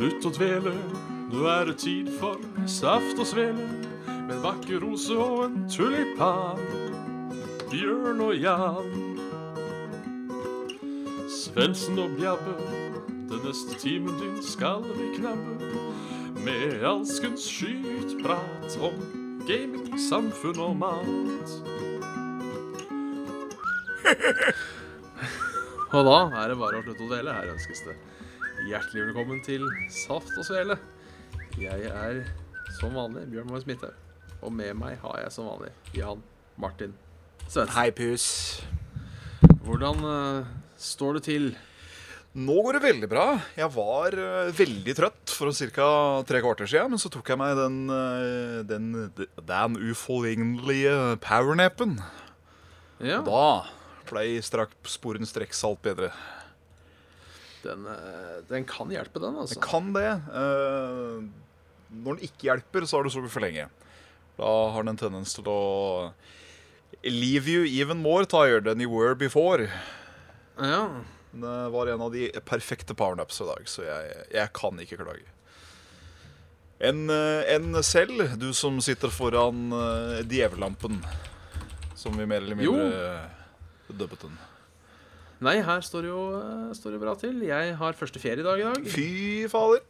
Slutt å dvele, nå er det tid for saft og svele. Med en vakker rose og en tulipan. Bjørn og Jan. Svendsen og Bjabbe, den neste timen din skal vi knabbe. Med alskens skytprat om gaming, samfunn og mat. Og da er det bare å slutte å dvele. Her ønskes det hjertelig velkommen til Saft og Svele. Jeg er som vanlig Bjørn Moe Smithaug. Og med meg har jeg som vanlig Jan Martin Svendsen. Hei, pus. Hvordan eh, står det til? Nå går det veldig bra. Jeg var eh, veldig trøtt for ca. tre kvarter siden, men så tok jeg meg den, eh, den, den uforlignelige powernappen. Ja, Da ble straks sporens alt bedre. Den, eh, den kan hjelpe, den, altså. Den kan det. eh, når den ikke hjelper, så har du sovet for lenge. Da har den en tendens til å leave you even more tired than you were before. Ja, Det var en av de perfekte powernaps i dag, så jeg, jeg kan ikke klage. En, en selv, du som sitter foran djevellampen, som vi mer eller mindre dubbet den. Nei, her står det jo eh, står det bra til. Jeg har første feriedag i dag. Fy fader.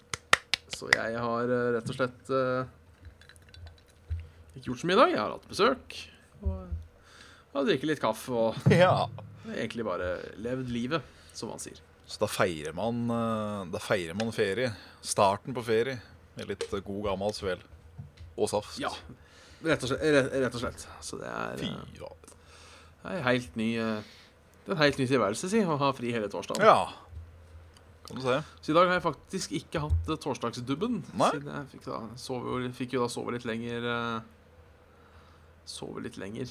Så jeg har eh, rett og slett eh, ikke gjort så mye i dag. Jeg har hatt besøk. Og har drikket litt kaffe og Ja. egentlig bare levd livet, som man sier. Så da feirer man, da feirer man ferie. Starten på ferie med litt god gammel svel. Og saft. Ja, rett og slett. Rett, og slett. Så det er Fy fader. er helt ny en helt ny tilværelse, si, å ha fri hele torsdagen. Ja. Kan du se. Så i dag har jeg faktisk ikke hatt eh, torsdagsdubben. Nei. Siden jeg fikk, da, sove, fikk jo da sove litt lenger eh, Sove litt lenger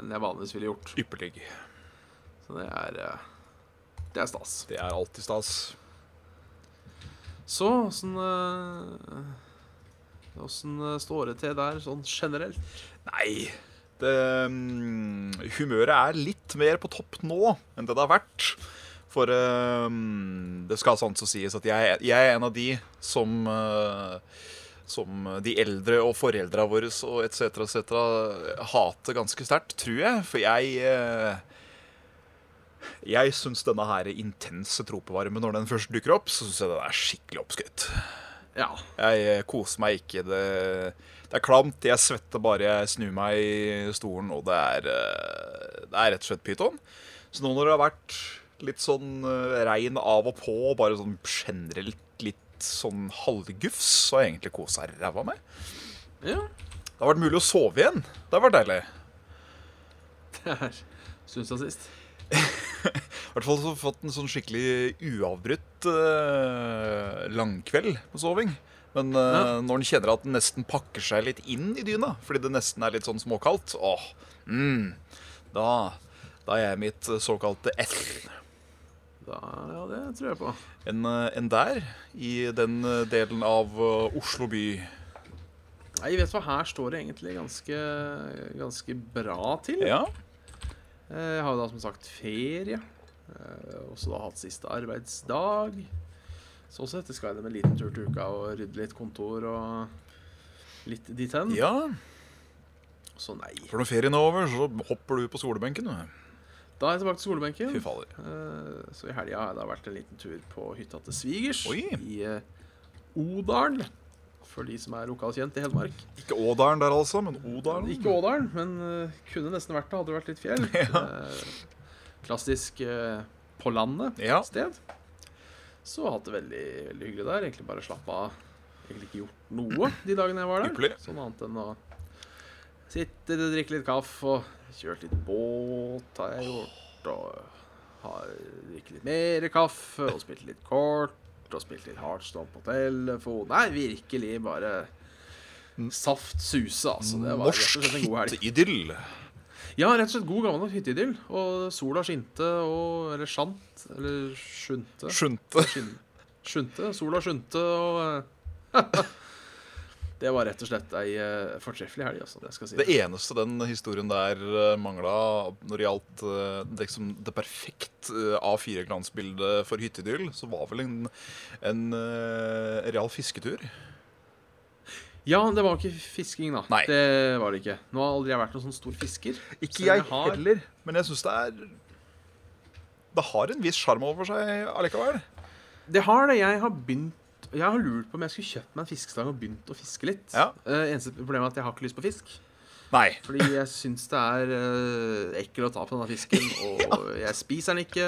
enn jeg vanligvis ville gjort. Ypperlig. Så det er eh, Det er stas. Det er alltid stas. Så åssen Åssen står det til der sånn generelt? Nei, det, mm, humøret er litt mer på topp nå enn det det har vært. For mm, det skal sant så sies at jeg, jeg er en av de som eh, Som de eldre og foreldra våre og etc. etc. hater ganske sterkt, tror jeg. For jeg eh, Jeg syns denne her intense tropevarmen, når den først dukker opp, så syns jeg den er skikkelig oppskrytt. Ja. Jeg eh, koser meg ikke. Det, det er klamt. Jeg svetter bare jeg snur meg i stolen, og det er, eh, det er rett og slett pyton. Så nå når det har vært litt sånn eh, regn av og på, og bare sånn generelt litt sånn halvgufs, så har jeg egentlig kosa ræva med. ja. Det har vært mulig å sove igjen. Det har vært deilig. Det er syns jeg sist. I hvert fall så fått en sånn skikkelig uavbrutt uh, langkveld med soving. Men uh, når en kjenner at den nesten pakker seg litt inn i dyna, fordi det nesten er litt sånn småkaldt, åh, mm, da, da er jeg mitt såkalte F. Da, ja, det tror jeg på. En, eh, en der, i den eh, delen av Oslo by. Nei, vet du hva, her står det egentlig ganske, ganske bra til. Ja, Jeg har jo da som sagt ferie. Også da hatt siste arbeidsdag. Sånn det skal jeg med en liten tur til uka og rydde litt kontor og litt dit hen. ja. Så nei. For når ferien er over, så hopper du på skolebenken. du. Da er jeg tilbake til skolebenken. Fy fader. Eh, Så i helga har da vært en liten tur på hytta til svigers Oi. i eh, Odalen. For de som er lokalkjent i Hedmark. Ikke Ådalen der altså, men Odalen. Ikke Ådalen, men eh, kunne nesten vært det. Hadde det vært litt fjell. Ja. Eh, klassisk på landet Ja. Så hatt det veldig, veldig hyggelig der. Egentlig bare slappa av. Egentlig ikke gjort noe de dagene jeg var der. Sånn annet enn å sitte, og drikke litt kaffe og kjørt litt båt har jeg gjort. Og har drikket litt mer kaffe og spilt litt kort. Og spilt litt Heartstone på telefon. Nei, virkelig bare saft suse, altså. Det var Norsk hytteidyll. Ja, rett og slett god gammel hytteidyll. Og sola skinte og Eller sjant. Eller skjunte. Skjunte. Skjunte. Sola skjunte og eh, Det var rett og slett ei eh, fortreffelig helg, altså. Det skal si. Det eneste den historien der uh, mangla når det gjaldt eh, det, liksom, det perfekt eh, A4-glansbildet for hytteidyll, så var vel en, en eh, real fisketur. Ja, det var ikke fisking, da. Nei. Det var det ikke. Nå har aldri jeg vært noen sånn stor fisker. Ikke jeg, jeg har- heller, men jeg syns det er Det har en viss sjarm over seg allikevel. Det har det. Jeg har begynt Jeg har lurt på om jeg skulle kjøpt meg en fiskestang og begynt å fiske litt. Ja. Uh, eneste problemet er at jeg har ikke lyst på fisk. Nei. Fordi jeg syns det er uh, ekkel å ta på denne fisken, og jeg spiser den ikke.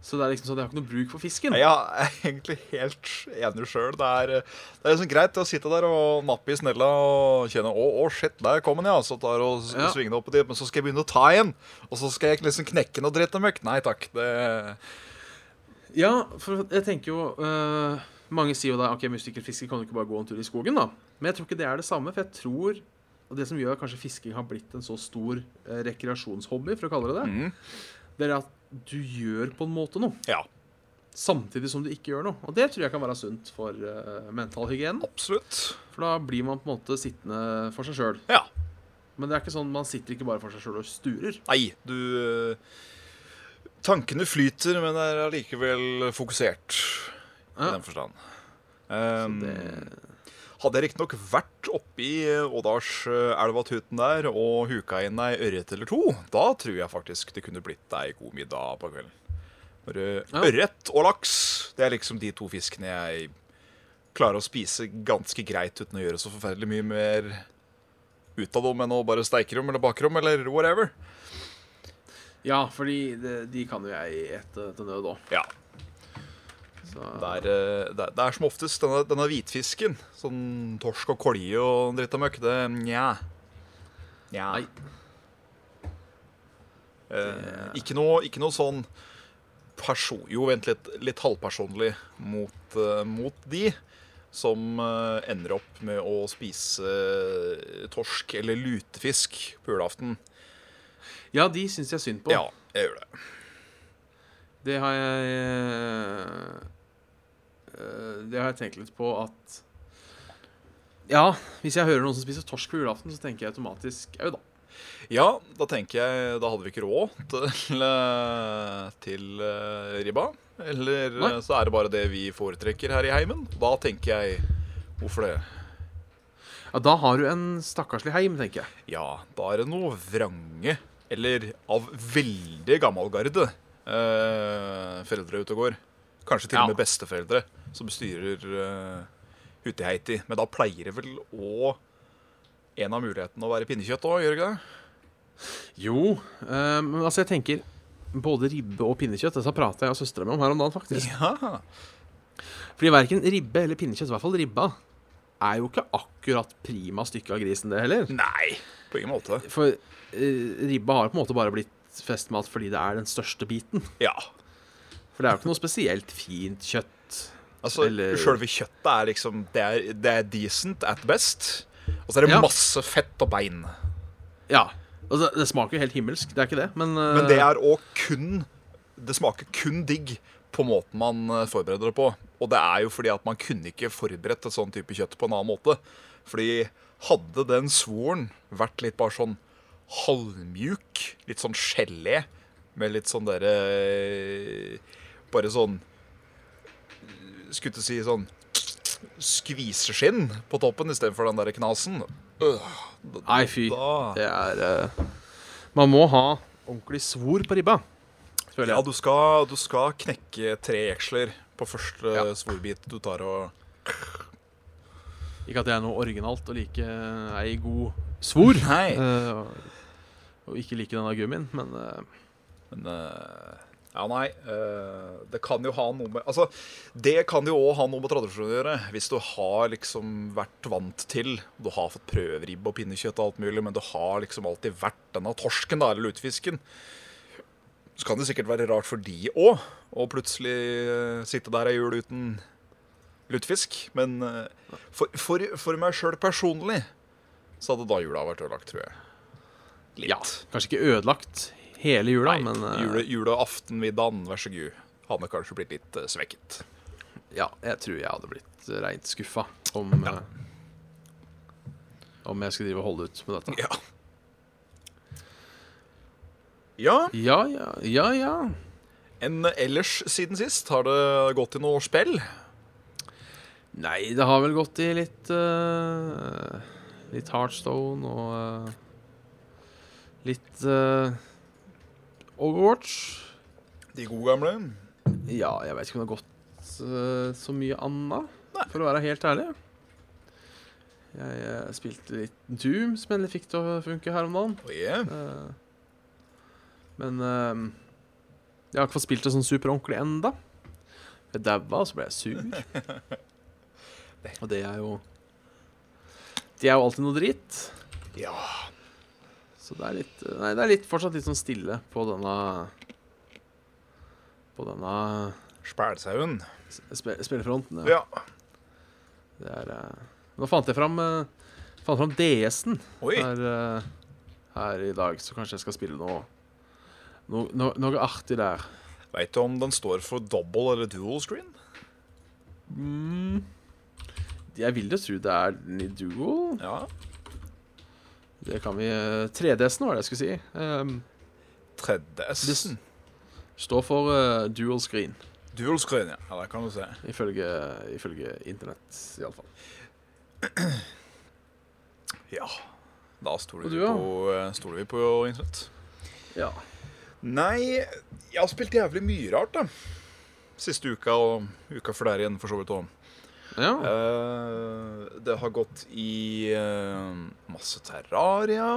Så det er liksom sånn, jeg har ikke noe bruk for fisken. Ja, Jeg er egentlig helt enig sjøl. Det er, det er liksom greit å sitte der og nappe i snella og kjenne Å, å shit, der kom den, ja. Så tar og Ja. svinger den opp dit. Men så skal jeg begynne å ta igjen. Og så skal jeg liksom knekke dritt og møkk. Nei takk. Det Ja, for jeg tenker jo uh, Mange sier jo da ok, musikerfiske kan du ikke bare gå en tur i skogen, da. Men jeg tror ikke det er det samme. For jeg tror Og det som gjør kanskje fisking har blitt en så stor eh, rekreasjonshobby, for å kalle det det, mm. det er at du gjør på en måte noe. Ja, Samtidig som du ikke gjør noe. Og det tror jeg kan være sunt for uh, mentalhygienen. absolutt. For da blir man på en måte sittende for seg sjøl. Ja. Men det er ikke sånn, man sitter ikke bare for seg sjøl og sturer. Nei, du Tankene flyter, men er allikevel fokusert. I den forstand. så Um, det, Hadde jeg riktignok vært oppi Ådalselva Tuten der og huka inn ei ørret eller to, da tror jeg faktisk det kunne blitt ei god middag på kvelden. Ørret og laks, det er liksom de to fiskene jeg klarer å spise ganske greit uten å gjøre så forferdelig mye mer ut av dem enn å bare steike dem eller bake dem eller whatever. ja, fordi de, de kan jo jeg ete til nød òg. Ja, Så det er, uh, det er, det er som oftest denne, denne hvitfisken. Sånn torsk og kolje og dritt og møkk. Det nja. Nja. Nei. Eh, ikke, noe, ikke noe sånn person... Jo, vent litt, litt halvpersonlig mot, uh, mot de som uh, ender opp med å spise eh, torsk eller lutefisk på julaften. Ja, de syns jeg synd på. Ja, jeg gjør det. Det har jeg eh, Det har jeg tenkt litt på at Ja, hvis jeg hører noen som spiser torsk på julaften, så tenker jeg automatisk au, da. Ja, da tenker jeg Da hadde vi ikke råd til, eh, til eh, ribba. Eller Nei. eh, så er det bare det vi foretrekker her i heimen. Da tenker jeg Hvorfor det? Ja, Da har du en stakkarslig heim, tenker jeg. Ja, da er det noe vrange, eller av veldig gammel garde, eh, foreldre ute og går. Kanskje til Ja. og med besteforeldre som styrer uh, Hutiheiti. Men da pleier det vel å En av mulighetene å være pinnekjøtt òg, gjør det ikke det? Jo, eh, men altså, jeg tenker både ribbe og pinnekjøtt. Dette prata jeg og søstera mi om her om dagen, faktisk. Ja. Fordi verken ribbe eller pinnekjøtt, i hvert fall ribba, er jo ikke akkurat prima stykke av grisen, det heller. Nei, på ingen måte. For uh, ribba har på en måte bare blitt festmat fordi det er den største biten. Ja. For det er jo ikke noe spesielt fint kjøtt. Altså, Eller- Sjølve kjøttet er liksom det er, det er decent at best. Og så er det Ja. masse fett og bein. Ja. Altså, det smaker jo helt himmelsk, det er ikke det, men, uh... Men det er òg kun Det smaker kun digg på måten man eh, forbereder det på. Og det er jo fordi at man kunne ikke forberedt et sånn type kjøtt på en annen måte. Fordi hadde den svoren vært litt bare sånn halvmjuk, litt sånn gelé, med litt sånn derre Bare sånn Skulle ikke si sånn skviseskinn på toppen istedenfor den der knasen. Øh, da- Nei, fy. Da, Det er uh, Man må ha ordentlig svor på ribba, Ja, du skal, du skal knekke tre jeksler på første Ja. svorbit du tar og Ikke at det er noe originalt å like ei god svor. Nei. Uh, og- ikke like denne gummien, men uh, Men eh, Ja, nei. eh, det kan jo ha noe med Altså, det kan jo òg ha noe med tradisjon å gjøre. Hvis du har liksom vært vant til Du har fått prøveribbe og pinnekjøtt og alt mulig, men du har liksom alltid vært denne torsken, da, eller lutefisken. Så kan det sikkert være rart for de òg å plutselig eh, sitte der ei jul uten lutefisk. Men eh, for, for, for meg sjøl personlig så hadde da jula vært ødelagt, tror jeg. Litt. ja. Kanskje ikke ødelagt hele jula, Nei, men eh, jule, juleaftenmiddagen, vær så god. Hadde kanskje blitt litt uh, svekket. ja, jeg tror jeg hadde blitt reint skuffa om, eh, om jeg skulle drive og holde ut med dette. Ja. Ja, Ja, ja, ja. ja. enn ellers siden sist? Har det gått i noe spill? Nei, det har vel gått i litt uh, Litt Heartstone og uh, litt eh, Overwatch. De gode gamle? Ja, jeg vet ikke om det har gått uh, så mye anna, Nei. for å være helt ærlig. Jeg eh, spilte litt Doom, som endelig fikk til å funke her om dagen. Oh, yeah. uh, men uh, jeg har ikke fått spilt det sånn superordentlig enda. Jeg daua, og så ble jeg sur. Og det er jo Det er jo alltid noe dritt. Ja. Så det er litt Nei, det er litt, fortsatt litt sånn stille på denne På denne Spælsauen. Sp spillefronten. Ja. Ja. Det er eh, Nå fant jeg fram eh, Fant fram DS-en her, eh, her i dag, så kanskje jeg skal spille noe Noe, no, noe artig der. Veit du om den står for double eller dual screen? Mm. Jeg vil jo tro det er den i dual. Ja. Det kan vi eh, 3DS-en var det jeg skulle si. Um, 3DS-en. står for uh, dual screen, Dual screen, ja. Det kan du se. ifølge, ifølge internett, iallfall. Ja. Da stoler vi, ja? på, eh, stoler vi på internett. Ja. Nei, jeg har spilt jævlig mye rart, da. Siste uka og uka før der igjen, for så vidt òg. Ja. det har gått i uh, masse Terraria.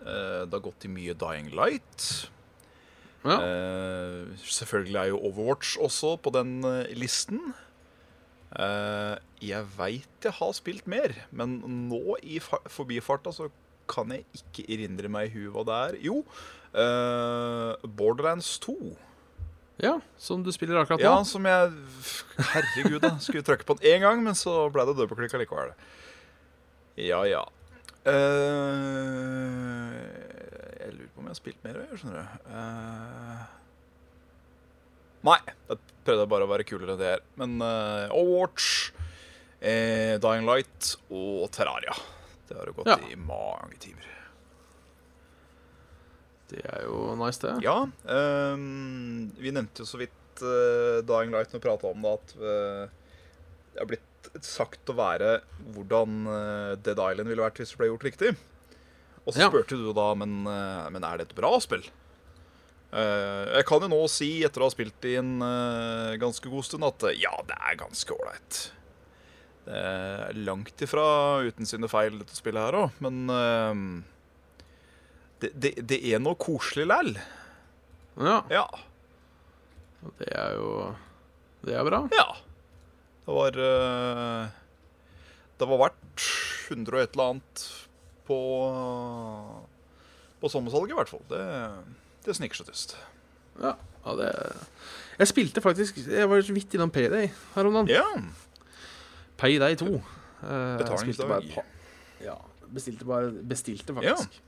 Uh, det har gått i mye Dying Light. ja. Selvfølgelig er jo Overwatch også på den listen. Jeg veit jeg har spilt mer, men nå i fa- forbifarta så kan jeg ikke erindre meg i huet hva det er. Jo, Borderlands 2. ja, som du spiller akkurat nå. Ja, som jeg Herregud, da. Skulle trykke på den én gang, men så ble det dobbeltklikk likevel. Ja, ja. Uh, jeg lurer på om jeg har spilt mer, òg, skjønner du. Uh, nei, jeg prøvde bare å være kulere enn det her. Men uh, Overwatch, Dying Light og Terraria. Det har jo gått Ja. i mange timer. Det er jo nice, det. Ja, Um, vi nevnte jo så vidt uh, Dying Light når vi prata om det, at uh, det har blitt sagt å være hvordan uh, Dead Island ville vært hvis det ble gjort riktig. Og så Ja. spurte du da, men, uh, men er det et bra spill? Jeg kan jo nå si, etter å ha spilt i en ganske god stund, at ja, det er ganske ålreit. Det er langt ifra uten sine feil, dette spillet her òg, men ehm, det, det, det er noe koselig læll. Ja, Ja. det er jo Det er bra. ja. Det var eh, Det var verdt 100 og et eller annet på På sommersalget, i hvert fall. Det, det sniker seg tyst. Ja, ja det Jeg spilte faktisk Jeg var så vidt innom Payday her om dagen. Ja. Payday 2. Eh, bare Betalingsdag. Ja, bestilte bare Bestilte, faktisk. Eh,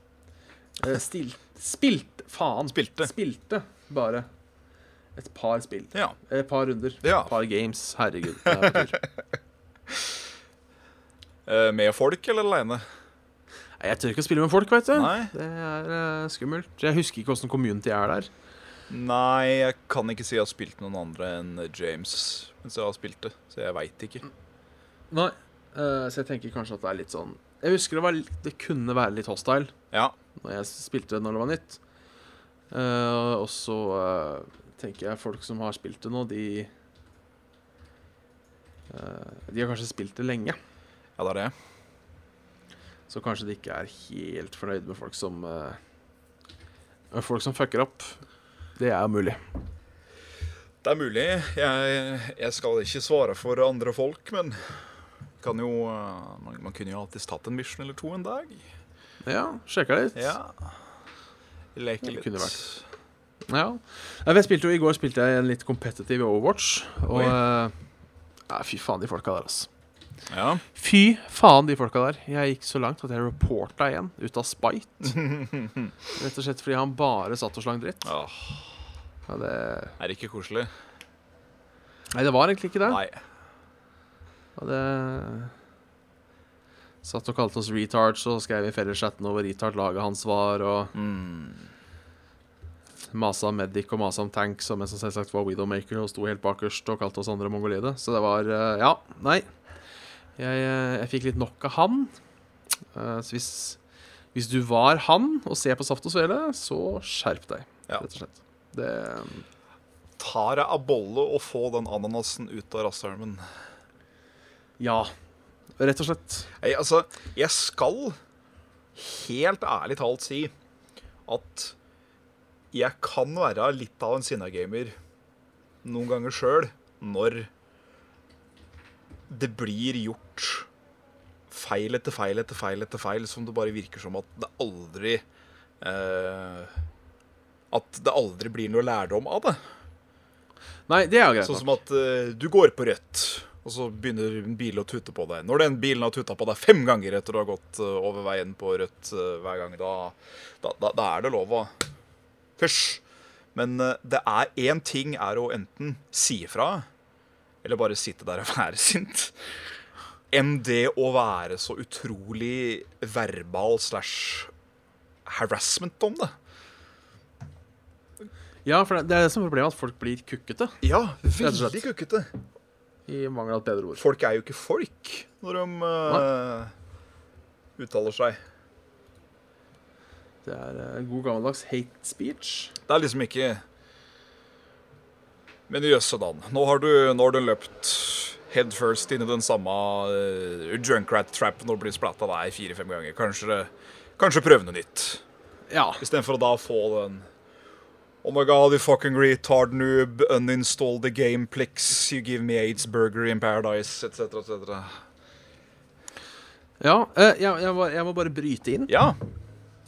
stil, spilt Faen. Spilte. Spilte bare et par spill. Ja. Et par runder. Ja. Et par games. Herregud. Er. Eh, med folk eller aleine? Jeg tør ikke å spille med folk, vet du. Nei. Det er eh, skummelt. Jeg husker ikke åssen community er der. Nei, jeg kan ikke si jeg har spilt noen andre enn James mens jeg har spilt det. Så jeg veit ikke. Nei. uh, så jeg tenker kanskje at det er litt sånn Jeg husker det, var, det kunne være litt hostile Ja. Når jeg spilte det når det var nytt. Uh, og så uh, tenker jeg folk som har spilt det nå, de uh, De har kanskje spilt det lenge. ja, det er det. Så kanskje de ikke er helt fornøyd med folk som med Folk som fucker opp. Det er mulig. Det er mulig. Jeg, jeg skal ikke svare for andre folk, men kan jo, man, man kunne jo alltids tatt en mission eller to en dag. Ja, sjekka litt. Ja. Leke Det litt. kunne vært. Ja. Jeg spilte jo, I går spilte jeg en litt competitive Overwatch, og Oi. eh, ja, Fy faen, de folka der, altså. Ja. Fy faen, de folka der. Jeg gikk så langt at jeg reporta igjen, ut av spite. Rett og slett fordi han bare satt og slang dritt. Åh, Ja, det... er det ikke koselig? Nei, det var egentlig ikke det. Nei. Ja, det... Satt og kalte oss retards og skrev i felleschatten over retard-laget hans var, og masa om medic og masa om tank, som mest selvsagt var Widowmaker og sto helt bakerst og kalte oss andre mongolide. Så det var uh, Ja, nei. Jeg, eh, jeg fikk litt nok av han. Uh, Så hvis, hvis du var han og ser på Saft og Svele, så skjerp deg, Ja. rett og slett. Det Tar jeg av bolle og få den ananasen ut av rasshølmen. Ja, rett og slett. Nei, altså, jeg skal helt ærlig talt si at jeg kan være litt av en sinna-gamer noen ganger sjøl når det blir gjort feil etter feil etter feil etter feil som det bare virker som at det aldri eh, At det aldri blir noe lærdom av det. Nei, det er greit. Sånn som at eh, du går på rødt, og så begynner en bil å tute på deg. Når den bilen har tuta på deg fem ganger etter du har gått eh, over veien på rødt eh, hver gang, da, da, da, da er det lov å Hysj. Men eh, det er én ting er å enten si ifra, eller bare sitte der og være sint, enn det å være så utrolig verbal slash harassment om det. Ja, for det er det som er problemet, at folk blir kukkete. Ja, veldig kukkete. I mangel av et bedre ord. Folk er jo ikke folk når de uh, uttaler seg. Det er eh, god gammeldags hate speech. Det er liksom ikke Men jøsse dan, nå har du, nå har du løpt head first inn i den samme uh, junkrat-trappen og blitt splatta der fire-fem ganger. Kanskje, kanskje prøve noe nytt. Ja. Istedenfor å da få den Oh my god, you fucking retard noob, uninstall the game, plix. you give me AIDS burger in paradise, etc., etc. ja eh, jeg, jeg, må, jeg må bare bryte inn. Ja,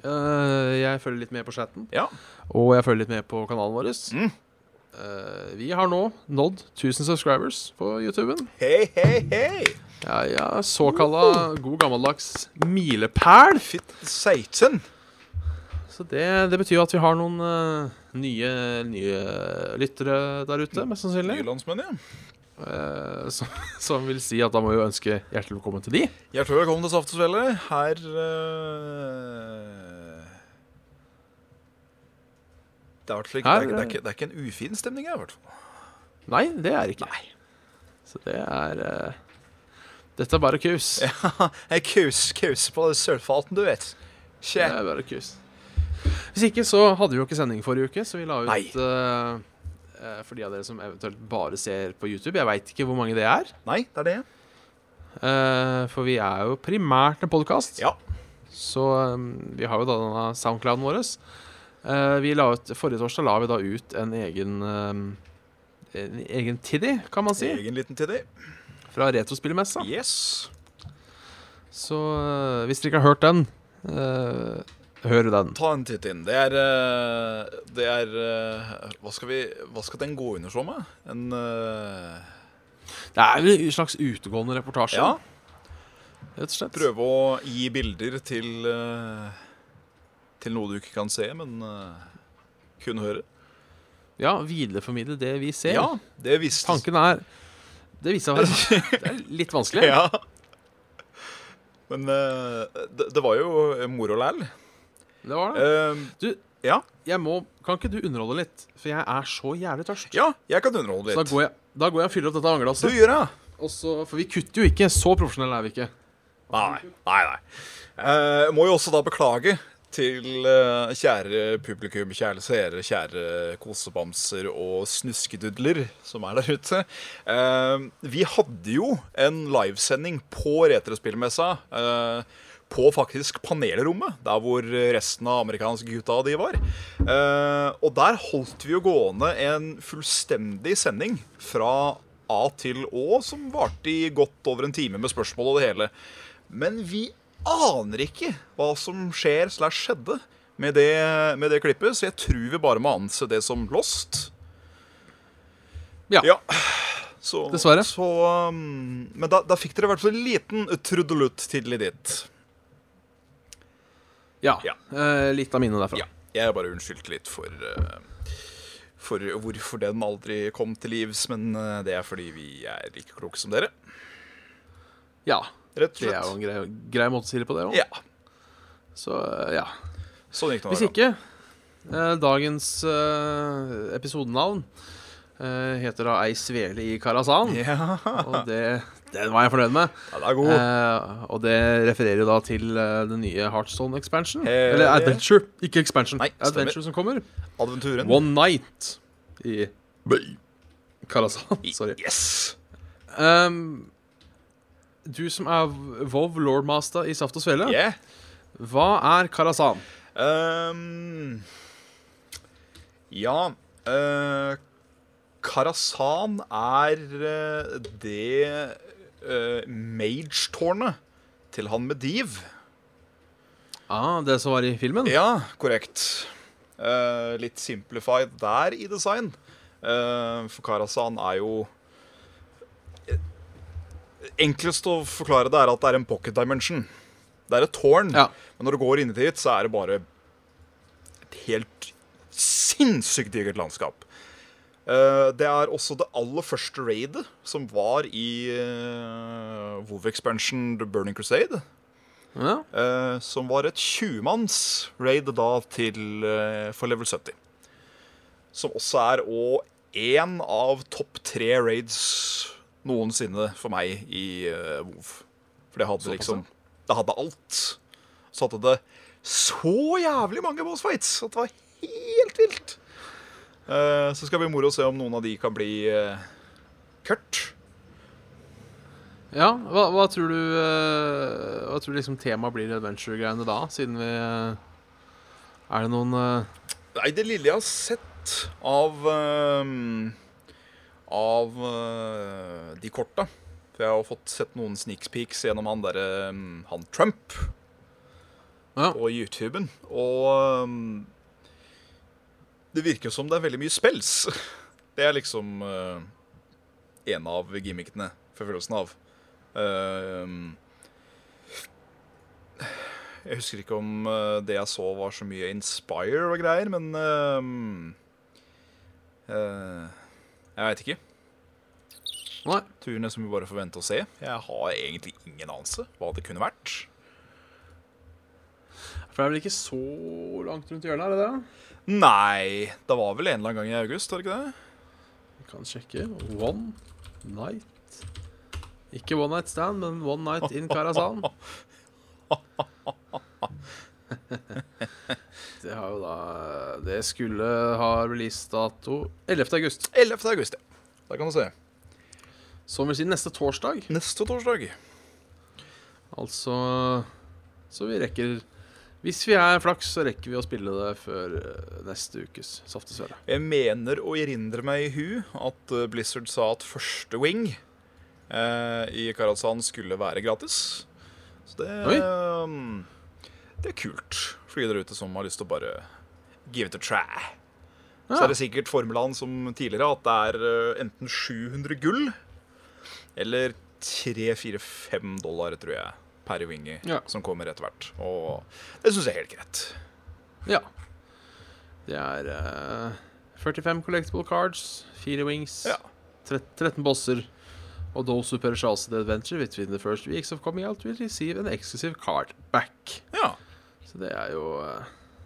Eh, jeg følger litt med på chatten, ja. og jeg følger litt med på kanalen vår. Mm. Eh, vi har nå nådd 1000 subscribers på YouTuben. Hei, hei, hei! Ja, ja, Såkalla god gammeldags milepæl. Fitt seiten. Så det, det betyr jo at vi har noen eh, nye, nye lyttere der ute, mest sannsynlig. Nye landsmenn, ja. Uh, som, som vil si at da må vi jo ønske hjertelig velkommen til de. Hjertelig velkommen til Saft og Svele. Her uh... Det er, slik, her ikke, det, er, det, er ikke, det er ikke en ufin stemning her, i hvert fall. Nei, det er det Nei. Så det er uh... Dette er bare kus. Ja, kus, kus på surfalten, du vet. Det er bare kus. Hvis ikke så hadde vi jo ikke sending forrige uke, så vi la ut eh, For de av dere som eventuelt bare ser på YouTube. Jeg veit ikke hvor mange det er. Nei, det er det. Uh, for vi er jo primært en podkast. Ja. Så um, vi har jo da denne soundclouden vår. Uh, vi la ut, forrige torsdag la vi da ut en egen um, En egen tiddy, kan man si, Egen liten tiddy. fra Retrospillmessa. Yes. Så uh, hvis dere ikke har hørt den, hør den. Ta en titt inn. Det er eh, Det er eh, hva, skal vi, hva skal den gå under som? En uh... Det er en slags utegående reportasje, Ja. rett og slett. Prøve å gi bilder til Til noe du ikke kan se, men uh, kun høre. Ja, videreformidle det vi ser. Ja, det visste Tanken er Det viser seg å være litt vanskelig. Ja. Men uh, det, det var jo moro læl. Det var det. Eh, Du, ja. jeg må Kan ikke du underholde litt? For jeg er så jævlig tørst. ja, jeg kan underholde Så da litt. går, jeg, da går jeg og fyller opp dette Du gjør det? Og så- For vi kutter jo ikke. Så profesjonelle er vi ikke. Nei, nei. nei. Uh, må jo også da beklage til uh, kjære publikum, kjære seere, kjære kosebamser og snuskedudler som er der ute. Uh, vi hadde jo en livesending på Retrospillmessa. eh, på faktisk panelrommet, der hvor resten av amerikanske gutta de var. Eh, og der holdt vi jo gående en fullstendig sending fra A til Å, som varte i godt over en time med spørsmål og det hele. Men vi aner ikke hva som skjer slash skjedde med det, med det klippet, så jeg tror vi bare må anse det som lost. Ja. Ja. Så, Dessverre. Så, um, men da, da fikk dere i hvert fall en liten trudelutt tidlig i ditt. Ja. Ja. Uh, litt av minnet derfra. Ja. Jeg bare unnskyldte litt for uh, For hvorfor den aldri kom til livs, men uh, det er fordi vi er like kloke som dere. Ja. rett og Det er jo en grei, grei måte å si det på, det òg. Ja, Så ja. sånn gikk det Hvis ikke Dagens episodenavn heter da Ei svele i Karasan. Ja, Og det, den var jeg fornøyd med. ja, det er god. Eh, og det refererer jo da til eh, den nye Heartstone expansion. Hey, Eller. Adventure, ikke expansion. Nei, stemmer. Adventure som kommer. Adventuren. One Night i Karasan. Sorry. Yes! Um, du som er Vov Lordmaster i Saft og Svele, Yeah. hva er Karasan? Um, ja uh, Karasan er eh, det uh, mage-tårnet til han med div. Ah, det som var i filmen? Ja, korrekt. Uh, litt simplified der i design. Uh, for Karasan er jo Enklest å forklare det er at det er en pocket dimension. Det er et tårn, Ja. men når du går inn dit, så er det bare et helt sinnssykt digert landskap. Eh, det er også det aller første raidet som var i uh, WoW Expansion The Burning Crusade. Ja. Uh, som var et 20-manns raid da til uh, for level 70. Som også er òg én av topp tre raids noensinne for meg i uh, WoW. For det hadde liksom Det hadde alt. Så hadde det så jævlig mange boss fights at det var helt vilt. Eh, så skal det bli moro å se om noen av de kan bli Kurt. ja hva, hva tror du eh, Hva tror du liksom temaet blir i adventure-greiene da, siden vi eh, Er det noen eh, Nei, det lille jeg har sett av Av eh, de korta For jeg har fått sett noen sneak peeks gjennom han derre ehm, Han Trump Ja. på YouTuben. Og ehm, det virker som det er veldig mye spels. Det er liksom uh, en av gimmickene, for følelsen av. Uh, jeg husker ikke om eh, det jeg så var så mye Inspire og greier, men uh, uh, Jeg veit ikke. Nei. Tror nesten vi bare får vente og se. Jeg har egentlig ingen anelse hva det kunne vært. For det er vel ikke så langt rundt hjørnet, er det det? Nei, det var vel en eller annen gang i august, var det ikke det? Vi kan sjekke. One night Ikke one night stand, men one night in Karasan. Det har jo da Det skulle ha releasedato 11. august. 11. august, ja. Der kan du se. Som vil si neste torsdag. Neste torsdag. Altså Så vi rekker Hvis vi er flaks, så rekker vi å spille det før eh, neste ukes Saftesvele. Jeg mener å erindre meg i hu at eh, Blizzard sa at første wing eh, i Karazan skulle være gratis. Så det eh, Det er kult for de der ute som har lyst til å bare give it a try. Så er det sikkert formelen som tidligere, at det er eh, enten 700 gull eller 3-4-5 dollar, tror jeg, per wingy Ja. som kommer etter hvert. Og det syns jeg er helt greit. Ja. Det er uh, 45 collectible cards, 4 wings, Ja. 13 bosser. Og those who perish also the adventure between the first weeks of coming out will receive an exclusive card back. ja. Så det er jo eh,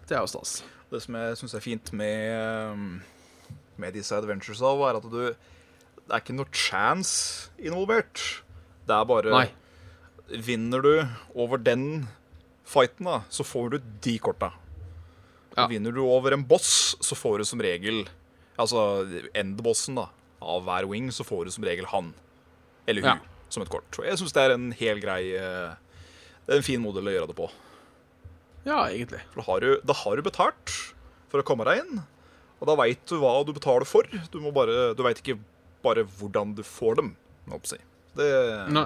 Det er jo stas. Det som jeg syns er fint med, um, med disse adventures, er at du Det er ikke noe chance involvert. Det er bare Nei. Vinner du over den fighten, da, så får du de korta. Ja. Vinner du over en boss, så får du som regel Altså endbossen da av hver wing, så får du som regel han. Eller hun, Ja. som et kort. Og jeg syns det er en hel grei eh, Det er en fin modell å gjøre det på. Ja, egentlig. For da har du, da har du betalt for å komme deg inn. Og da veit du hva du betaler for. Du, må bare, du veit ikke bare hvordan du får dem. Det, Nei.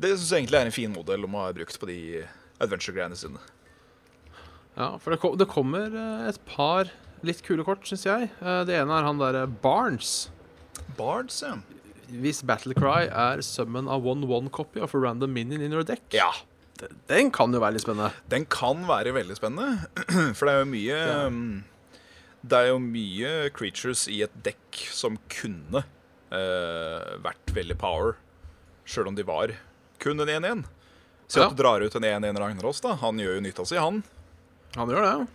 Det syns jeg egentlig er en fin modell om å ha brukt på de adventure-greiene sine. Ja, for det, kom, det kommer eh, et par litt kule kort, syns jeg. Eh, det ene er han derre Barnes. Barnes, ja. Hvis Battlecry er summen av one-one-copy of a random minion in your deck. Ja, Den kan jo være litt spennende. den kan være veldig spennende. For det er jo mye Ja. um, Det er jo mye creatures i et dekk som kunne uh, vært veldig power, sjøl om de var kun en 1-1. Si Ja. at du drar ut en 1-1 Ragnarås, da. Han gjør jo nytta si, han. Han gjør det.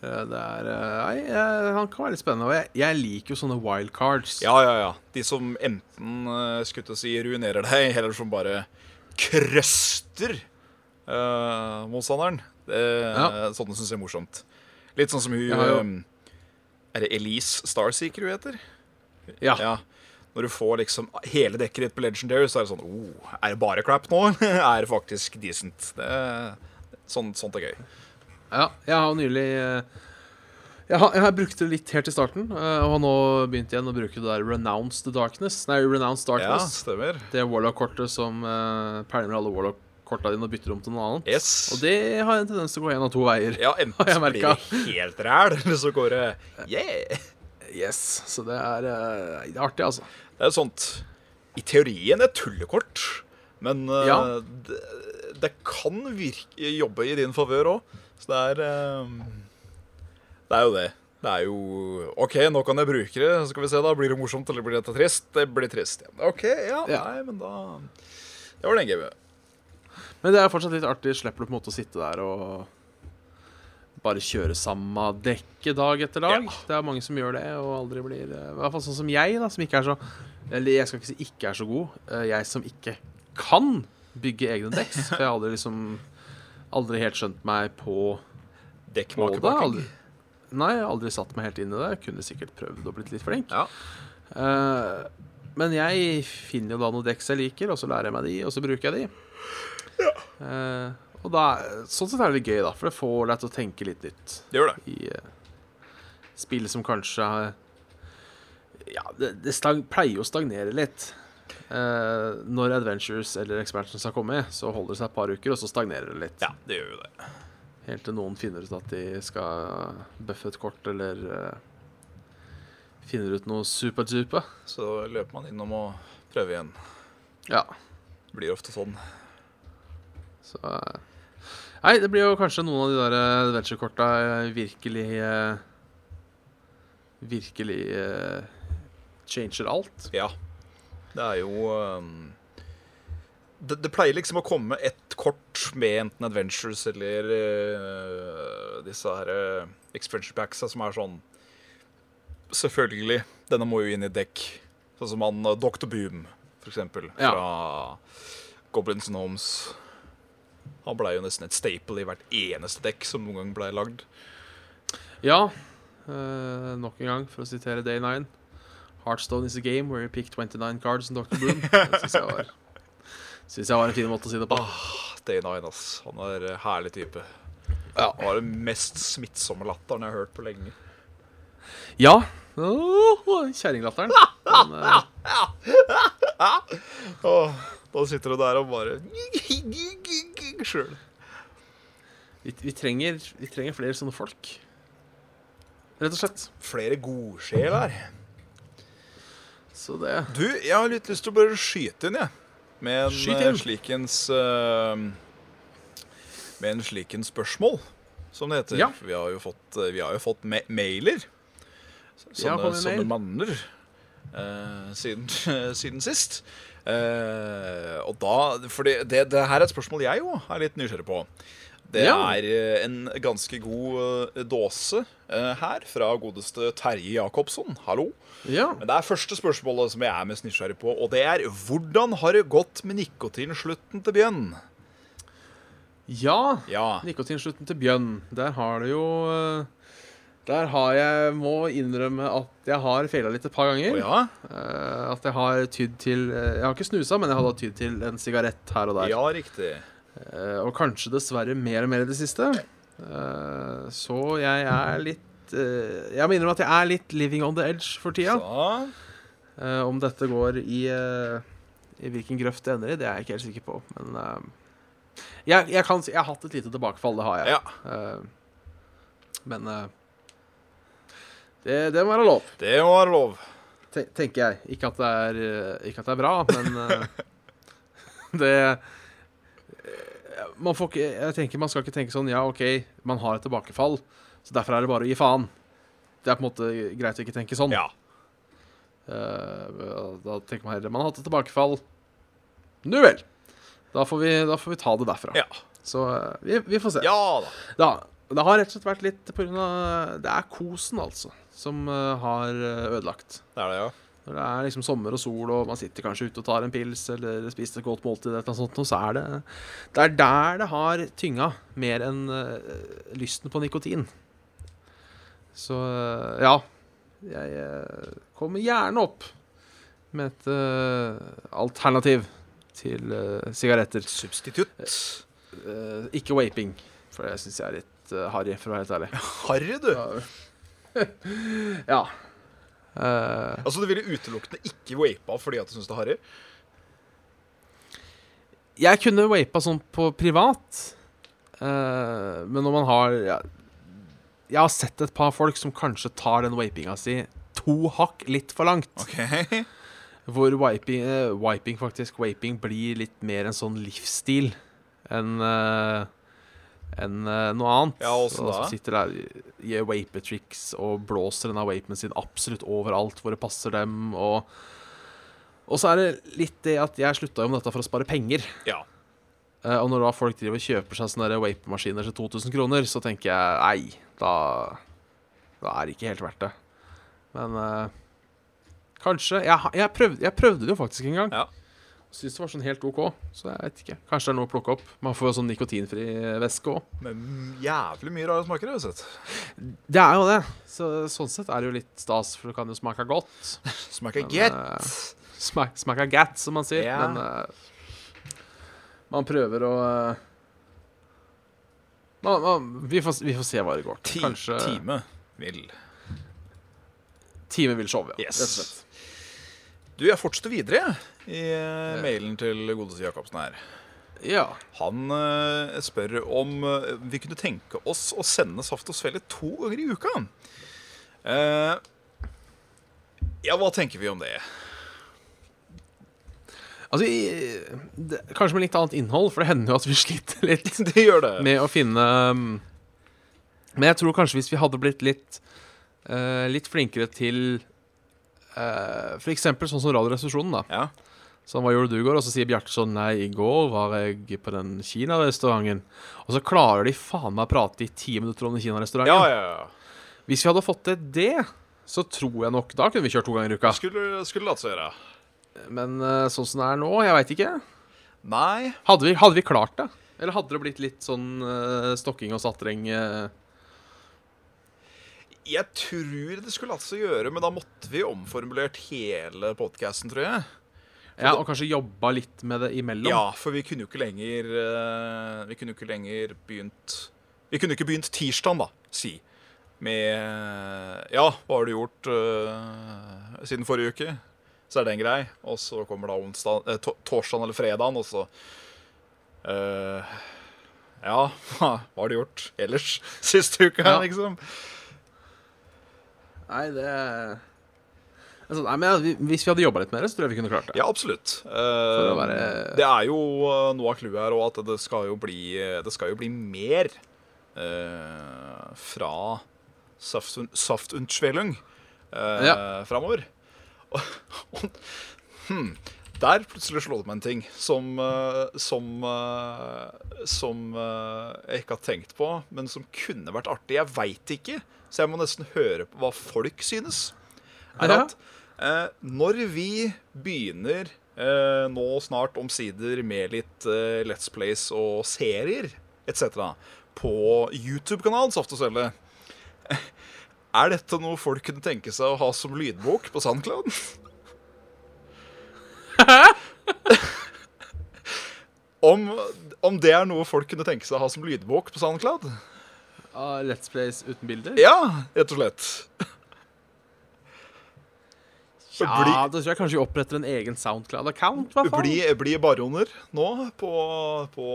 Eh, Det er eh, Nei, eh, han kan være litt spennende. Og jeg, jeg liker jo sånne wildcards. Ja, ja, ja. De som enten uh, skulle til å si ruinerer deg, eller som bare krøster eh, motstanderen. Det, Ja. Sånne syns jeg er morsomt. Litt sånn som hun Ja, eh, Er det Elise Starseeker hun heter? Ja. Ja. Når du får liksom hele dekket ditt på Legendary, så er det sånn oh, Er det bare crap nå? er det faktisk decent? Det, sånt, sånt er gøy. Ja, jeg har nylig eh, jeg har, jeg har brukt det litt helt i starten, eh, og har nå begynt igjen å bruke det der Renounce the Darkness. Nei, Renounce Ja, Darkness. stemmer. Det Warlock-kortet som uh, pælmer alle Warlock-korta dine og bytter om til noe annet. Yes. Og det har en tendens til å gå én av to veier. Ja, enten så blir det helt ræl, eller så går det yeah. Yes, Så det er, eh, det er artig, altså. Det er sånt I teorien et tullekort, men eh, Ja. det, det kan virke, jobbe i din favør òg. Så det er eh, Det er jo det. Det er jo OK, nå kan jeg bruke det. Så skal vi se, da. Blir det morsomt, eller blir dette trist? Det blir trist. Ja. OK, ja, Ja. Nei, men da Det var den gamet. Men det er fortsatt litt artig. Slipper du på en måte å sitte der og bare kjøre samme dekket dag etter dag. Ja. Det er mange som gjør det, og aldri blir eh, I hvert fall sånn som jeg, da, som ikke er så Eller jeg skal ikke si ikke er så god. eh, Jeg som ikke kan bygge egne dekks. For jeg har aldri liksom Aldri helt skjønt meg på. Dekkmakerbaking. Nei, jeg har aldri satt meg helt inn i det. Jeg kunne sikkert prøvd og blitt litt flink. Ja. Eh, men jeg finner jo da noen dekks jeg liker, og så lærer jeg meg de, og så bruker jeg de. Eh, og da, sånn sett er det litt gøy, da, for det får deg til å tenke litt nytt Det gjør det. i uh, spill som kanskje Ja, det, det stag, pleier å stagnere litt. Uh, når Adventures eller Expansions har kommet, så holder det seg et par uker, og så stagnerer det litt. Ja, det gjør jo det. Helt til noen finner ut at de skal bøffe et kort, eller uh, finner ut noe superduper. Så løper man innom og prøver igjen. Ja. Det blir ofte sånn. Så eh, Nei, det blir jo kanskje noen av de der eh, adventure-korta eh, virkelig eh, Virkelig uh, changer alt. Ja. Det er jo um, det, det pleier liksom å komme et kort med enten Adventures eller uh, disse her uh, expansion packsa som er sånn Selvfølgelig. Denne må jo inn i dekk. Sånn som han Dr. Boom, for eksempel. Ja. Fra Goblins and Homes. Han blei jo nesten et staple i hvert eneste dekk som noen gang blei lagd. Ja, Uh, nok en gang, for å sitere Day 9. Heartstone is a game where you pick 29 cards and Dr. Boom. Det syns jeg, var- synes jeg var en fin måte å si det på. Ah, Day9, ass. Han er en herlig type. Ja. Han har den mest smittsomme latteren jeg har hørt på lenge. Ja. Oh, Kjerringlatteren. Uh... Oh, da sitter du der og bare Sjøl. vi, vi, trenger, vi trenger flere sånne folk. Rett og slett. Flere godsjeler. Så det Du, jeg har litt lyst til å bare skyte inn, jeg. Med en Skyt eh, inn. slikens uh, Med en slikens spørsmål, som det heter. Ja. Vi har jo fått, eh, vi har jo fått ma mailer. Sånne, sånne mail. manner. Uh, siden, siden sist. Eh, og da For det, det, det her er et spørsmål jeg jo er litt nysgjerrig på. Det Ja. er eh, en ganske god eh, dåse uh, her fra godeste Terje Jacobsson. Hallo. Ja. Men det er første spørsmålet som jeg er mest nysgjerrig på, og det er hvordan har det gått med nikotinslutten til Bjørn? Ja. Ja. Nikotinslutten til Bjørn. Der har det jo eh, Der har jeg Må innrømme at jeg har feila litt et par ganger. Oh, ja? uh, at jeg har tydd til eh, Jeg har ikke snusa, men jeg har da tydd til en sigarett her og der. Ja, riktig. Uh, og kanskje dessverre mer og mer i det siste. Uh, så jeg er litt Jeg må innrømme at jeg er litt living on the edge for tida. Om dette går i I hvilken grøft det ender i, det er jeg ikke helt sikker på. Men jeg, jeg kan si jeg har hatt et lite tilbakefall, det har jeg. ja, men det, det må være lov, det må være lov. Ten, tenker jeg. Ikke at det er, eh, at det er bra, men eh, det eh, man får ikke, jeg tenker Man skal ikke tenke sånn Ja, OK, man har et tilbakefall, så derfor er det bare å gi faen. Det er på en måte greit å ikke tenke sånn. Ja. Eh, da tenker man heller Man har hatt et tilbakefall. Nu vel. Da får vi, da får vi ta det derfra. Ja. Så eh, vi, vi får se. ja da. Da, det har rett og slett vært litt på grunn av Det er kosen, altså, som eh, har eh, ødelagt. Det er det, ja. Når det er liksom sommer og sol, og man sitter kanskje ute og tar en pils eller spiser et godt måltid, eller sånt, og så er det Det er der det har tynga, mer enn eh, lysten på nikotin. Så ja. Jeg kommer gjerne opp med et uh, alternativ til uh, sigaretter. Substitutt. Uh, ikke vaping, for det syns jeg er litt uh, harry, for å være helt ærlig. Harry, du. Ja. Eh, Altså, du ville utelukkende ikke vapa fordi at du syns det er harry? jeg kunne vapa sånn på privat, uh, men når man har ja, Jeg har sett et par folk som kanskje tar den vapinga si to hakk litt for langt. OK. Hvor wiping, uh, wiping faktisk Vaping blir litt mer en sånn livsstil enn eh, enn eh, noe annet. Ja, også da? så sitter der gjør vapetricks og blåser denne vapen sin absolutt overalt hvor det passer dem. Og, og så er det litt det at jeg slutta jo med dette for å spare penger. Ja. Eh, og når da folk driver og kjøper seg sånne der vape-maskiner til 2000 kroner, så tenker jeg nei, da, da er det ikke helt verdt det. Men eh, kanskje jeg, jeg, prøvde, jeg prøvde det jo faktisk en gang. Ja. Syns det var sånn helt OK, så jeg vet ikke. Kanskje det er noe å plukke opp. Man får jo sånn nikotinfri væske òg. Men jævlig mye rare smaker, har jeg sett. Det er jo det. Så, sånn sett er det jo litt stas, for det kan jo smake godt. Smaker Men, get. eh, Smak, smake gat, som man sier. Ja. Men uh, man prøver å uh, man, man, vi, får, vi får se hva det går til. Kanskje time vil time vil show, ja. Yes. Rett og slett. Du, jeg fortsetter videre i eh, mailen til godeste Jacobsen her. Ja. Han eh, spør om eh, vi kunne tenke oss å sende Saft og Svele to ganger i uka. Eh, ja, hva tenker vi om det? Altså, i, det, kanskje med litt annet innhold, for det hender jo at vi sliter litt det gjør det. med å finne um, Men jeg tror kanskje hvis vi hadde blitt litt eh, Litt flinkere til uh, For eksempel sånn som Radioresepsjonen, da. Ja. Sånn, hva gjorde du i går? Og så sier Bjarte sånn Nei, i går var jeg på den kinarestauranten. Og så klarer de faen meg å prate i ti minutter om den kinarestauranten. Ja, ja, ja. Hvis vi hadde fått til det, så tror jeg nok Da kunne vi kjørt to ganger i uka. Skulle, skulle latt seg gjøre. Men eh, sånn som det er nå, jeg veit ikke. Nei. Hadde vi, hadde vi klart det? Eller hadde det blitt litt sånn uh, stokking og satring? eh? Jeg tror det skulle latt seg gjøre, men da måtte vi omformulert hele podkasten, tror jeg. ja, og kanskje jobba litt med det imellom? Ja, for vi kunne jo ikke lenger eh, Vi kunne jo ikke lenger begynt Vi kunne ikke begynt tirsdag, da, si. Med Ja, hva har du gjort uh, siden forrige uke? Så er det en grei. Og så kommer da onsdag, eh, to torsdagen eller fredagen, og så uh, Ja, hva har du gjort ellers siste uka, Ja. liksom? Nei, det altså, Nei, men Hvis vi hadde jobba litt mer, så tror jeg vi kunne klart det. Ja, absolutt. Eh, være- Det er jo eh, noe av clouet her òg, at det skal jo bli, det skal jo bli mer eh, fra Saft- Saftunschwelung uh, Ja. framover. Og, og, hmm, der plutselig slo det meg en ting som eh, Som, eh, som eh, jeg ikke har tenkt på, men som kunne vært artig. Jeg veit ikke, så jeg må nesten høre på hva folk synes. Er at eh, når vi begynner eh, nå snart omsider med litt eh, Let's Plays og serier etc. på YouTube-kanalen Saft og Svelle Er dette noe folk kunne tenke seg å ha som lydbok på SoundCloud? om, om det er noe folk kunne tenke seg å ha som lydbok på SoundCloud? Uh, Let's Plays uten bilder? Ja, rett og slett. Ja, da tror jeg kanskje vi oppretter en egen Soundcloud-account. Bli, bli baroner nå på, på,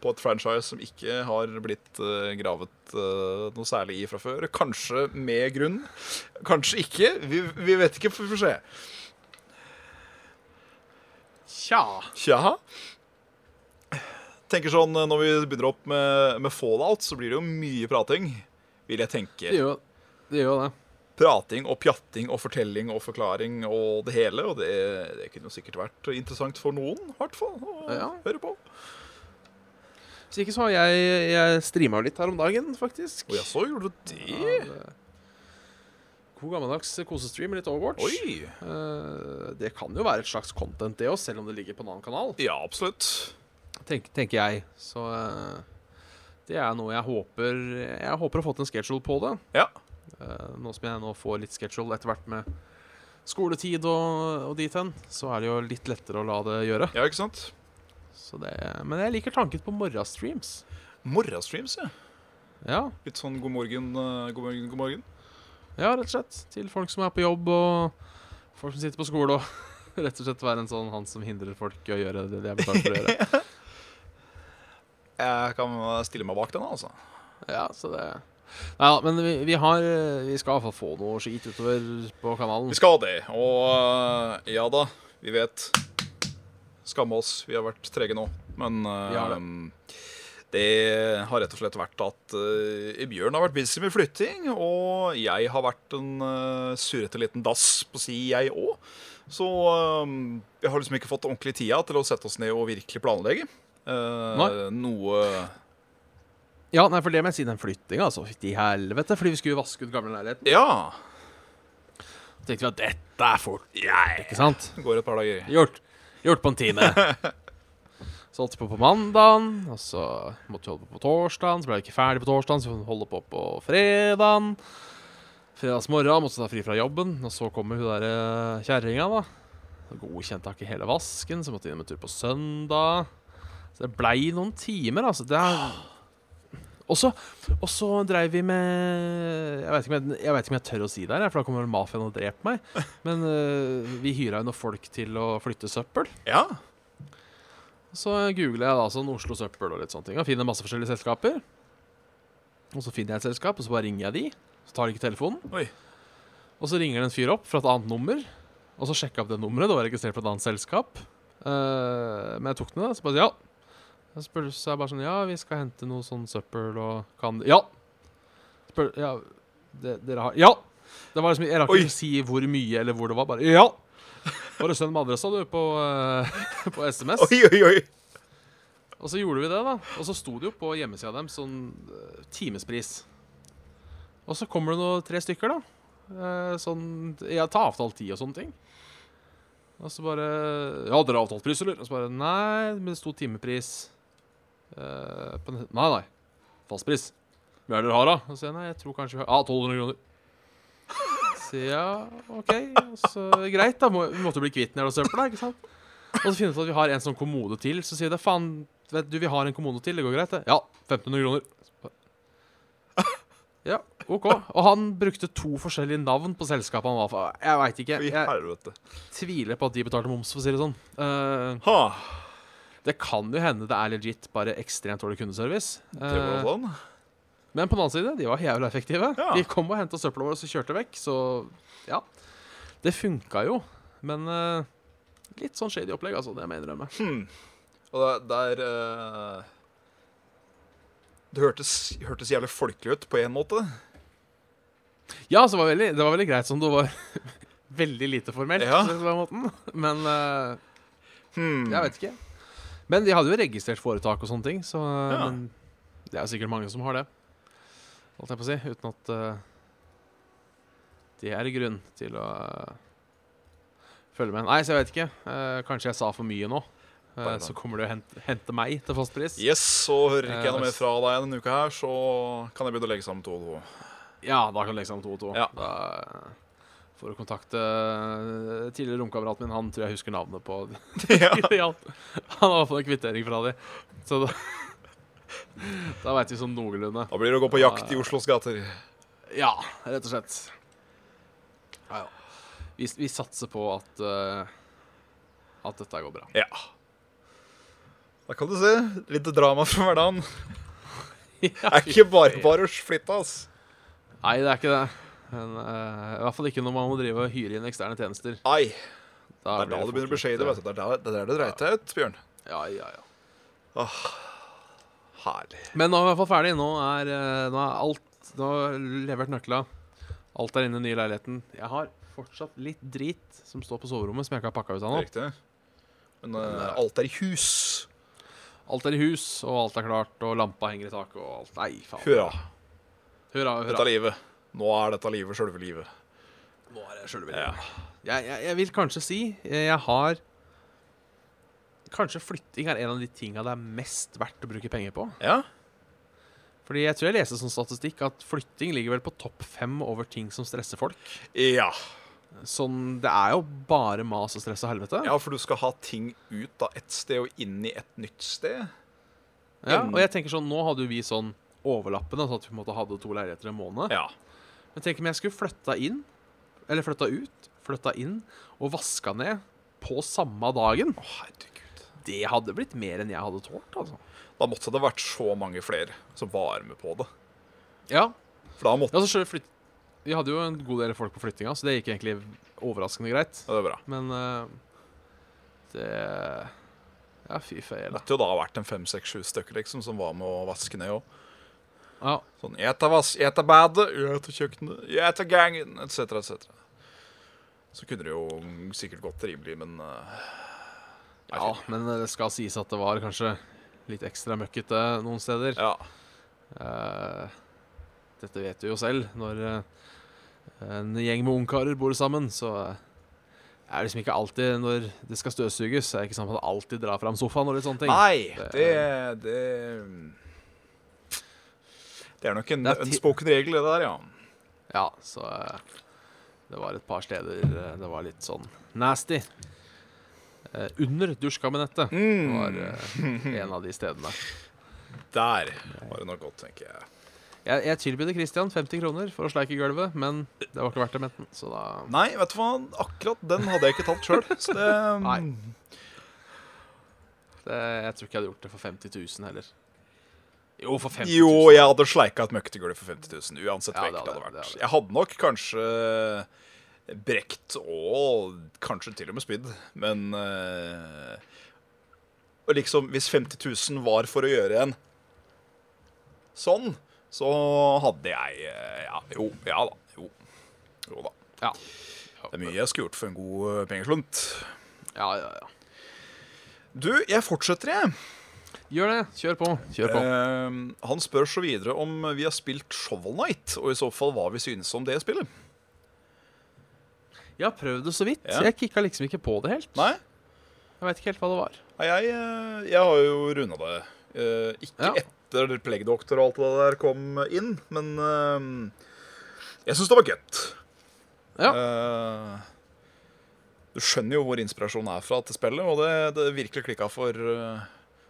på et franchise som ikke har blitt uh, gravet uh, noe særlig i fra før. Kanskje med grunn, kanskje ikke. Vi, vi vet ikke, vi får se. Tja. Tja. Tenker sånn, eh, Når vi begynner opp med, med fallout, så blir det jo mye prating. Vil jeg tenke. Det gjør, det gjør det. prating og pjatting og fortelling og forklaring og det hele. Og det, det kunne jo sikkert vært interessant for noen, i hvert fall, å Ja. høre på. Hvis ikke så har jeg, jeg streama litt her om dagen, faktisk. Og jaså, gjorde du det? Ja, det- God gammeldags kosestream med litt Overwatch. Eh, det kan jo være et slags content, det òg, selv om det ligger på en annen kanal. Ja, absolutt. Tenk, tenker jeg. Så uh, det er noe jeg håper Jeg håper å få til en schedule på det. Ja. Uh, nå som jeg nå får litt schedule etter hvert med skoletid og, og dit hen, så er det jo litt lettere å la det gjøre. Ja, ikke sant? Så det, men jeg liker tanken på morgenstreams. Morgenstreams, ja. Ja, Litt sånn god morgen, god morgen, god morgen. Ja, rett og slett. Til folk som er på jobb, og folk som sitter på skole. Og rett og slett være en sånn han som hindrer folk i å gjøre det de er betalt for å gjøre. Jeg kan stille meg bak den, altså. Ja, så det Nei da, men vi, vi har Vi skal i hvert fall få noe skit utover på kanalen. Vi skal det. Og eh, ja da, vi vet. Skamme oss. Vi har vært trege nå. Men har det har rett og slett vært at eh, Bjørn har vært busy med flytting, og jeg har vært en uh, surrete liten dass på si, jeg òg. Så eh, jeg har liksom ikke fått ordentlig tida til å sette oss ned og virkelig planlegge. Noe Ja, nei, for det med å si den flyttinga, altså. Fytti helvete. Fordi vi skulle vaske ut gamle leiligheten. Ja. Så tenkte vi at dette er fort. Ikke sant? Går et par dager. Gjort. Gjort på en time. Så holdt vi på på mandagen, og så måtte vi holde på på torsdagen. Så ble vi ikke ferdig på torsdagen, så vi holdt på på fredagen. Fredagsmorgen måtte ta fri fra jobben, og så kommer hun der eh, kjerringa, da. Godkjente ikke hele vasken, så måtte vi inn en tur på søndag. Så det blei noen timer, altså. Det er og så, dreiv vi med jeg vet, ikke jeg, jeg ikke om jeg tør å si det her, for da kommer mafiaen og dreper meg. Men uh, vi hyra jo noen folk til å flytte søppel. Ja. Så googler jeg da sånn Oslo Søppel og litt sånne ting. Og finner masse forskjellige selskaper. Og så finner jeg et selskap, og så bare ringer jeg de. Så tar de ikke telefonen. Oi. Og så ringer det en fyr opp fra et annet nummer. Og så sjekka jeg opp det nummeret. Det var registrert på et annet selskap. Uh, men jeg tok den, da. Så bare ja. Jeg spør, så jeg bare sånn Ja, vi skal hente noe sånn søppel og kan Ja! Spør, ja, det, dere har Ja! Det var liksom, Jeg rakk ikke si hvor mye eller hvor det var. Bare ja! Bare send med adressa, du, på, eh, på SMS. Oi, oi, oi. Og så gjorde vi det, da. Og så sto det jo på hjemmesida deres sånn eh, timespris. Og så kommer det noe tre stykker, da. Eh, sånn Jeg tar avtalt tid og sånne ting. Og så bare Ja, dere har avtalt pris, eller? Og så bare Nei, men det sto timepris. Eh, nei, nei. Fastpris. Hva er det dere har, da? Og så sier jeg nei, jeg tror kanskje vi har Ja, 1200 kroner. Ja, OK. Så greit, da. Må, vi måtte bli kvitt den jævla søpla, ikke sant? Og så finner vi ut at vi har en sånn kommode til. Så sier det faen, vet du, vi har en kommode til. Det går greit, det? Ja. 1500 kroner. Ja, OK. Og han brukte to forskjellige navn på selskapet han var for. Jeg veit ikke. Jeg tviler på at de betalte moms, for å si det sånn. Uh, det kan jo hende det er legit bare ekstremt dårlig kundeservice. Det var Eh, sånn. Men på den annen side, de var jævla effektive. Ja. De kom og henta søpla vår og så kjørte vekk. Så ja. Det funka jo. Men uh, litt sånn shady opplegg, altså. Det må jeg innrømme. Hmm. Og der, der uh Det hørtes, hørtes jævlig folkelig ut på en måte. Ja, så var det veldig, det var veldig greit som det var veldig lite formelt. Ja. på den måten. Men uh, Hmm. jeg vet ikke. Men de hadde jo registrert foretak og sånne ting, så eh, Ja. men det er sikkert mange som har det. Holdt jeg på å si. Uten at eh, det er grunn til å eh, følge med. Nei, så jeg vet ikke. Eh, kanskje jeg sa for mye nå. Så kommer du og hente, hente meg til fastpris. Yes, så hører ikke jeg noe mer fra deg denne uka her, så kan jeg begynne å legge sammen to og to. Ja, da kan du legge sammen to og to. Ja. Da får du kontakte tidligere romkameraten min. Han tror jeg husker navnet på ja. Han har fått en kvittering fra de. Så da, da veit vi sånn noenlunde. Da blir det å gå på jakt i Oslos gater. Ja, rett og slett. Ja, ja. Vi, vi satser på at uh, at dette går bra. Ja. Da kan du se. Litt drama fra hverdagen. Det er ikke bare bare å flytte, ass. Nei, det er ikke det. Men, uh, I hvert fall ikke når man må drive og hyre inn eksterne tjenester. Nei. Det er da det begynner å du. Det er er der det dreier seg ut, Bjørn. Ja, ja, ja. Herlig. Men nå er vi i hvert fall ferdig. Nå er, eh, nå er alt Nå har levert nøkla. Alt er inne i den nye leiligheten. Jeg har fortsatt litt drit som står på soverommet, som jeg ikke har pakka ut ennå. Riktig. Men eh, Men, eh, alt er i hus. Alt er i hus, og alt er klart, og lampa henger i taket, og alt Nei, faen. Hurra. Hurra, Dette hurra. er livet. Nå er dette livet sjølve livet. Nå er det sjølve Ja. jeg, jeg, jeg vil kanskje si eh, jeg har Kanskje flytting er en av de tinga det er mest verdt å bruke penger på. ja. Fordi jeg tror jeg leste sånn statistikk at flytting ligger vel på topp fem over ting som stresser folk. Ja. Sånn, Det er jo bare mas og stress og helvete. ja, for du skal ha ting ut av et sted og inn i et nytt sted. Ja, og jeg tenker sånn, Nå hadde jo vi sånn overlappende, sånn at vi på en måte hadde to leiligheter en måned. Ja. Men tenk om jeg skulle flytta inn, eller flytta ut, flytta inn og vaska ned på samme dagen. Å, herregud. Det hadde blitt mer enn jeg hadde tålt. altså. Da måtte det vært så mange flere som var med på det. Ja, For da måtte Altså, så selv. Vi hadde jo en god del folk på flyttinga, så det gikk egentlig overraskende greit. Ja, det er bra. Men uh, det Ja, fy Det måtte jo da ha vært en fem, seks, sju stykker liksom, som var med å vaske ned òg. Ja. Sånn Eta tar, vas jeg badet, eta kjøkkenet, eta gangen, etc., etc. Så kunne det jo sikkert gått rimelig, men nei, ja, men det skal sies at det var kanskje litt ekstra møkkete noen steder. ja. Uh, dette vet du jo selv. Når eh, en gjeng med ungkarer bor sammen, så eh, er det liksom ikke alltid Når det skal støvsuges, er det ikke sånn at man alltid drar fram sofaen og litt sånne ting. Nei, Det- det Det Det er nok en unspoken regel, det der, ja. Ja, så uh, det var et par steder det var litt sånn nasty. Eh, under dusjkabinettet Mm. var eh, en av de stedene. Der var det nok godt, tenker jeg. Jeg, jeg tilbød Christian 50 kroner for å sleike gulvet, men det var ikke verdt det, med den Så da Nei, vet du hva, akkurat den hadde jeg ikke tatt sjøl. Så det Nei. det, Jeg tror ikke jeg hadde gjort det for 50 000 heller. Jo, for 50 000. Jo, jeg hadde sleika et møkkete for 50 000, uansett Ja, hvor det det hadde- vært. det hadde. Jeg hadde nok kanskje brekt og kanskje til og med spydd, men uh, Og liksom, hvis 50 000 var for å gjøre en sånn, så hadde jeg uh, Ja, jo, ja da. Jo, jo da. Ja. Det er mye jeg skulle gjort for en god pengeslunt. ja, ja, ja. Du, jeg fortsetter, jeg. Gjør det. Kjør på. Kjør på. Uh, han spør så videre om vi har spilt Shovel Knight, og i så fall hva vi synes om det spillet. Jeg har prøvd det så vidt. Ja. Jeg kicka liksom ikke på det helt. Nei, Jeg veit ikke helt hva det var. Nei, jeg, eh, jeg har jo runda det. Eh, ikke Ja. etter Plague Doctor og alt det der kom inn, men eh, jeg syns det var gøtt. Ja. Eh, du skjønner jo hvor inspirasjonen er fra til spillet, og det, det virkelig klikka for,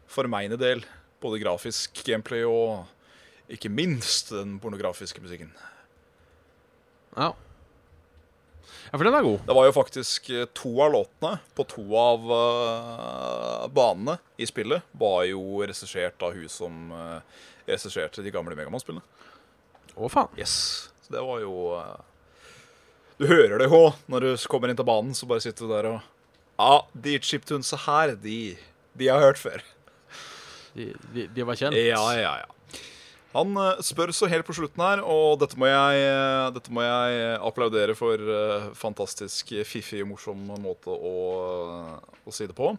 for meg en del. Både grafisk gameplay og ikke minst den pornografiske musikken. Ja. Ja, for den er god. Det var jo faktisk eh, to av låtene på to av uh, banene i spillet var jo regissert av hun som uh, regisserte de gamle Megamann-spillene. Å, faen. Yes. Så det var jo uh, Du hører det jo når du kommer inn til banen, så bare sitter du der og Ja, de chiptunsa her, de, de har jeg hørt før. De, de, de var kjent. Ja, ja, ja. Han eh, spør så helt på slutten her, og dette må jeg, eh, dette må jeg applaudere for eh, fantastisk fiffig og morsom måte å, å si det på.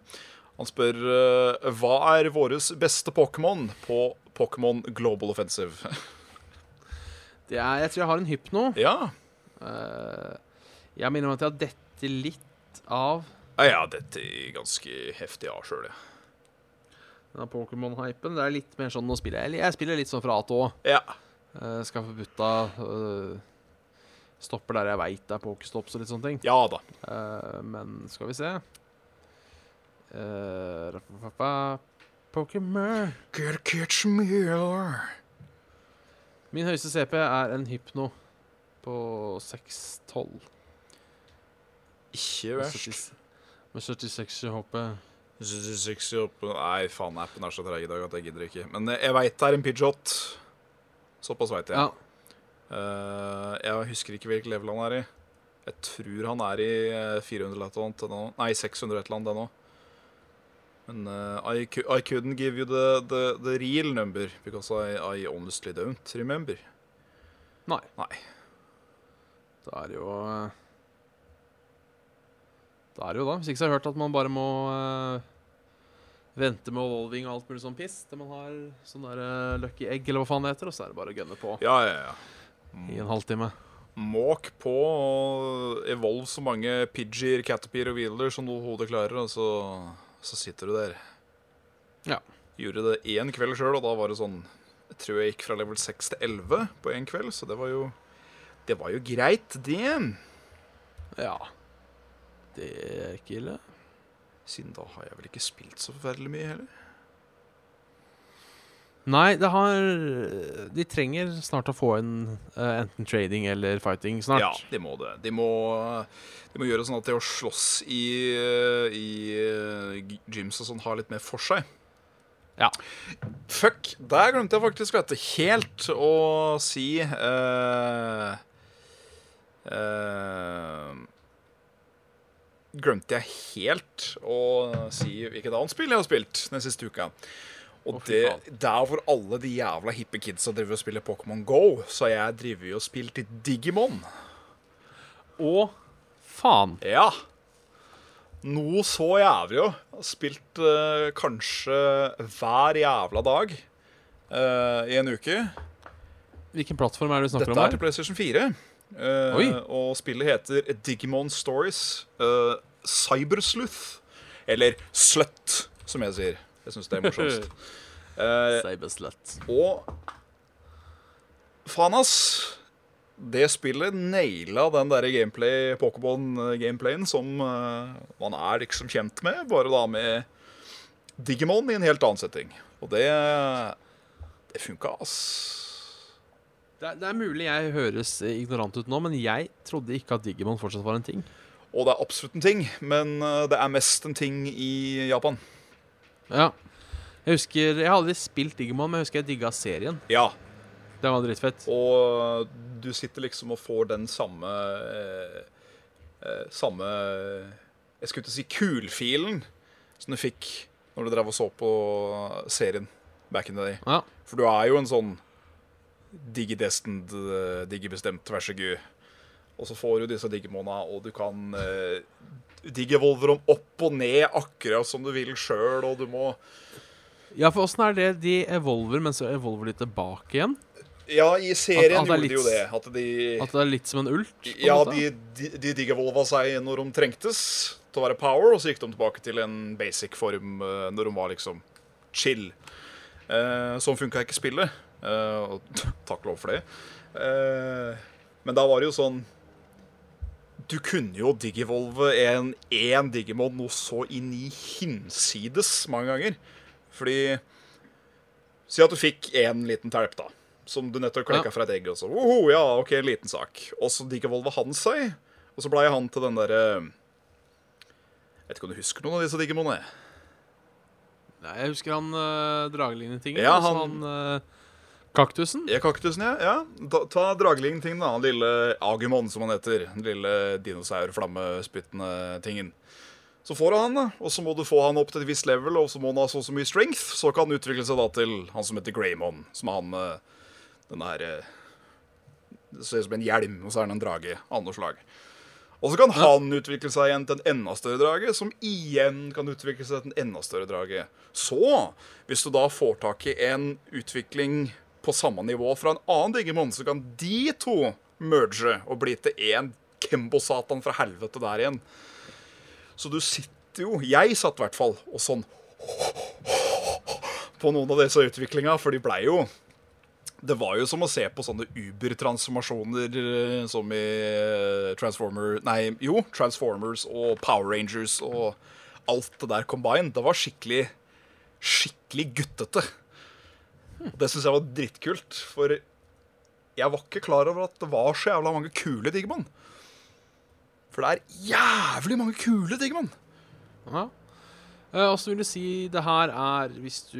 Han spør eh, hva er våres beste Pokémon på Pokémon Global Offensive. Det er, jeg tror jeg har en hypno. ja. Eh, jeg minner meg at jeg har dette litt av Ja, har dette ganske heftig av sjøl, ja. Denne Pokémon-hypen. Det er litt mer sånn nå spiller jeg Jeg spiller litt sånn fra A til Å. Ja. Uh, skal få butta uh, Stopper der jeg veit det er pokestops og litt sånne ting. ja da. Uh, men skal vi se uh, Pokémon Get catch me. Min høyeste CP er en hypno på 612. Ikke verst. Med 76 i hoppet. 66 opp Nei, faen, appen er så treig i dag at jeg gidder ikke. Men eh, jeg veit det er en Pidgeot. Såpass veit jeg. Ja. Uh, jeg husker ikke hvilket level han er i. Jeg tror han er i eh, 400 eller et eller annet. Nei, 600 et eller annet ennå. Men uh, I, I couldn't give you the, the, the real number because I, I honestly don't remember. Nei. Nei. Da er det jo Det er det jo da. Hvis ikke så har jeg hørt at man bare må eh, vente med evolving og alt mulig sånn piss til man har sånn der eh, lucky egg, eller hva faen det heter, og så er det bare å gønne på Ja, ja, ja. i en halvtime. Måk på og evolve så mange Pidgeyer, Caterpie og Wheeler som du hodet klarer, og så, så sitter du der. Ja. Gjorde det én kveld sjøl, og da var det sånn Jeg tror jeg gikk fra level 6 til 11 på én kveld, så det var jo Det var jo greit, det. Ja. Det er ikke ille. Siden da har jeg vel ikke spilt så forferdelig mye heller. Nei, det har De trenger snart å få en uh, enten trading eller fighting snart. Ja, de må det. De må, de må gjøre sånn at det å slåss i, i eh, gyms og sånn har litt mer for seg. Ja. Fuck, der glemte jeg faktisk vet helt å si uh, eh, Glemte jeg helt å si hvilket annet spill jeg har spilt den siste uka. Og det, der hvor alle de jævla hippe kidsa driver og spiller Pokémon Go, så har jeg driver og spilt i Digimon. Å, faen. Ja. Noe så jævlig jo. Spilt uh, kanskje hver jævla dag uh, i en uke. Hvilken plattform er det du snakker Dette om er til? PlayStation 4. Eh, Oi. og spillet heter Digimon Stories uh, Cybersleuth. Eller Slut, som jeg sier. Jeg syns det er morsomst. Uh, Cyberslut. og faen, ass. Det spillet naila den der gameplay, Pokémon-gameplayen som uh, man er liksom kjent med, bare da med Digimon i en helt annen setting. Og det Det funka, ass. Det er, det er mulig jeg høres eh, ignorant ut nå, men jeg trodde ikke at Digimon fortsatt var en ting. Og det er absolutt en ting, men eh, det er mest en ting i Japan. Ja. Jeg husker Jeg har aldri spilt Digimon, men jeg husker jeg digga serien. Ja, Den var dritfett. og du sitter liksom og får den samme eh, eh, Samme Jeg skulle ikke si kulfilen som du fikk når du drev og så på serien back in the day. Ja. For du er jo en sånn digidestined, eh, digibestemt versegud. Og så får du disse digimona, og du kan uh, digivolve dem opp og ned akkurat som du vil sjøl, og du må ja, for åssen er det de evolver, men så evolver de tilbake igjen? Ja, i serien At- at er gjorde de jo det. At de At det er litt som en ult? Ja, de, de, de digivolva seg når de trengtes til å være power, og så gikk de tilbake til en basic form eh, når de var liksom chill. Eh, sånn funka ikke spillet. Eh, og takk lov for det. Eh, men da var det jo sånn Du kunne jo digivolve en én Digimon noe så inn i hinsides mange ganger. Fordi Si at du fikk én liten telp, da. Som du nettopp klekka Ja. fra et egg. Og så, Woho, ja, ok, en liten sak. Og så digivolva han seg. Og så blei han til den derre Vet ikke om du husker noen av disse digimonene? Nei, jeg husker han øh, dragelignende-tingen. Ja, han- han eh, Kaktusen. Ja, kaktusen, ja. ja. Ta, ta dragelingen-tingen, da. Den lille Agumon, som han heter. Den lille dinosaur-flammespyttende tingen. Så får du han. Og så må du få han opp til et visst level, og så må han ha så og så mye strength. Så kan han utvikle seg da til han som heter Greymon, som er han den der eh, Det ser ut som en hjelm, og så er han en drage av noe slag. Og så kan han utvikle seg igjen til en enda større drage, som igjen kan utvikle seg til en enda større drage. Så, hvis du da får tak i en utvikling på samme nivå fra en annen Digimon, så kan de to merge og bli til én Kembo-satan fra helvete der igjen. Så du sitter jo Jeg satt i hvert fall og sånn på noen av disse utviklinga, for de blei jo det var jo som å se på sånne Uber-transformasjoner eh, som i eh, Transformer Nei, jo, Transformers og Power Rangers og alt det der combined. Det var skikkelig skikkelig guttete. Og Det syns jeg var drittkult, for jeg var ikke klar over at det var så jævla mange kule Digimon. For det er jævlig mange kule Digimon. Ja. Åssen Og så vil du si det her er hvis du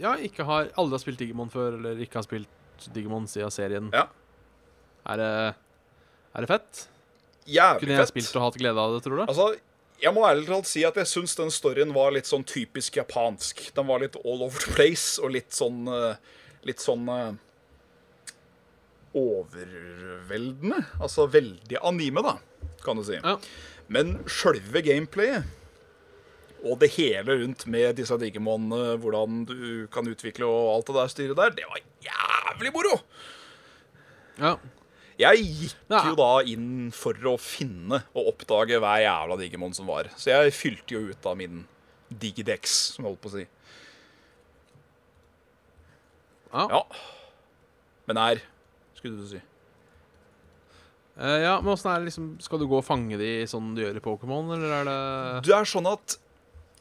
ja, ikke har aldri har spilt Digimon før, eller ikke har spilt Digimon siden serien. Ja. Er det, er det fett? Jævlig Kunne jeg fett. spilt og hatt glede av det, tror du? Altså, jeg må ærlig talt si at jeg syns den storyen var litt sånn typisk japansk. Den var litt all over the place og litt sånn eh, Litt sånn eh, overveldende. Altså veldig anime, da, kan du si. Ja. Men sjølve gameplayet og det hele rundt med disse digimonene, hvordan du kan utvikle og alt det der styret der, det var jævlig moro! ja. Jeg gikk jo da inn for å finne og oppdage hver jævla digimon som var. Så jeg fylte jo ut av min digidex, som jeg holdt på å si. Ja. Ja. Men her skulle du si. Uh, ja, men åssen er det liksom Skal du gå og fange de sånn du gjør i Pokémon, eller er det Du er sånn at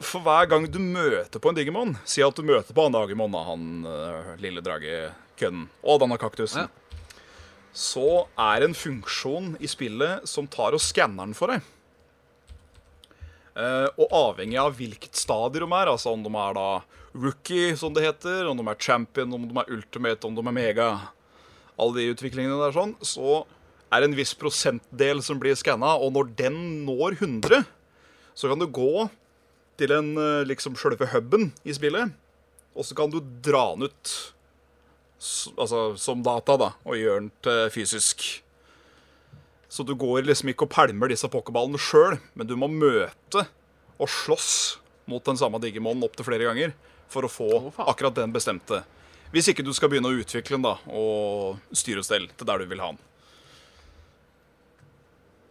for hver gang du møter på en digimon Si at du møter på han Dagimon, da, han uh, lille dragekønnen, og denne kaktusen. Ja. Så er en funksjon i spillet som tar og skanner den for deg. Eh, og avhengig av hvilket stadier de er, altså om de er da rookie, som det heter, om de er champion, om de er ultimate, om de er mega, alle de utviklingene der sånn, så er det en viss prosentdel som blir skanna, og når den når 100, så kan du gå til en eh, liksom sjølve huben i spillet, og så kan du dra den ut altså, som data, da, og gjør den til fysisk. Så du går liksom ikke og pælmer disse pokerballene sjøl, men du må møte og slåss mot den samme Digimon opptil flere ganger for å få akkurat den bestemte. Hvis ikke du skal begynne å utvikle den da, og styre og stelle til der du vil ha den.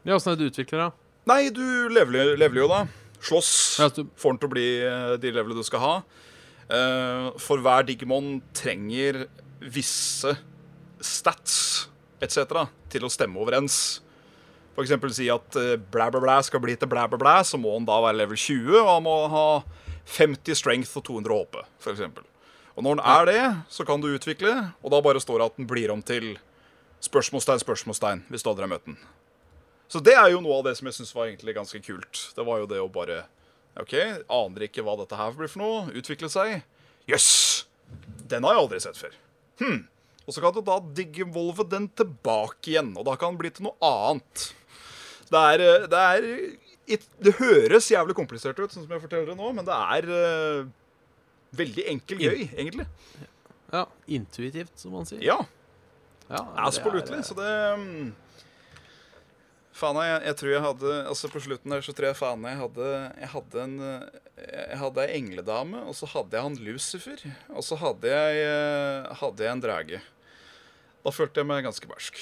Ja, åssen er det du utvikler, da? Nei, du leveler, leveler jo da. Slåss. Ja, du- Får den til å bli eh, de levelene du skal ha. Eh, For hver Digimon trenger visse stats etc. til å stemme overens. Eksempel si at blæ, blæ, blæ skal bli til blæ, blæ, blæ, så må han da være level 20, og han må ha 50 strength og 200 HP, eksempel. Og når den er det, så kan du utvikle, og da bare står det at den blir om til spørsmålstegn, spørsmålstegn, hvis du aldri har møtt den. Så det er jo noe av det som jeg syns var egentlig ganske kult. Det var jo det å bare OK, aner ikke hva dette her blir for noe. Utvikle seg. Jøss! Den har jeg aldri sett før. Hm. Og så kan du da digivolve den tilbake igjen, og da kan den bli til noe annet. Det er, eh, det er it- Det høres jævlig komplisert ut, sånn som jeg forteller det nå, men det er uh, veldig enkel gøy, egentlig. Ja, Intuitivt, som man sier. Ja, Ja, absolutely. er, Så det mm, Faen, jeg, jeg tror jeg hadde Altså På slutten der så tror jeg faen jeg hadde Jeg hadde en Jeg hadde ei engledame, og så hadde jeg han Lucifer. Og så hadde jeg eh, Hadde jeg en drage. Da følte jeg meg ganske barsk.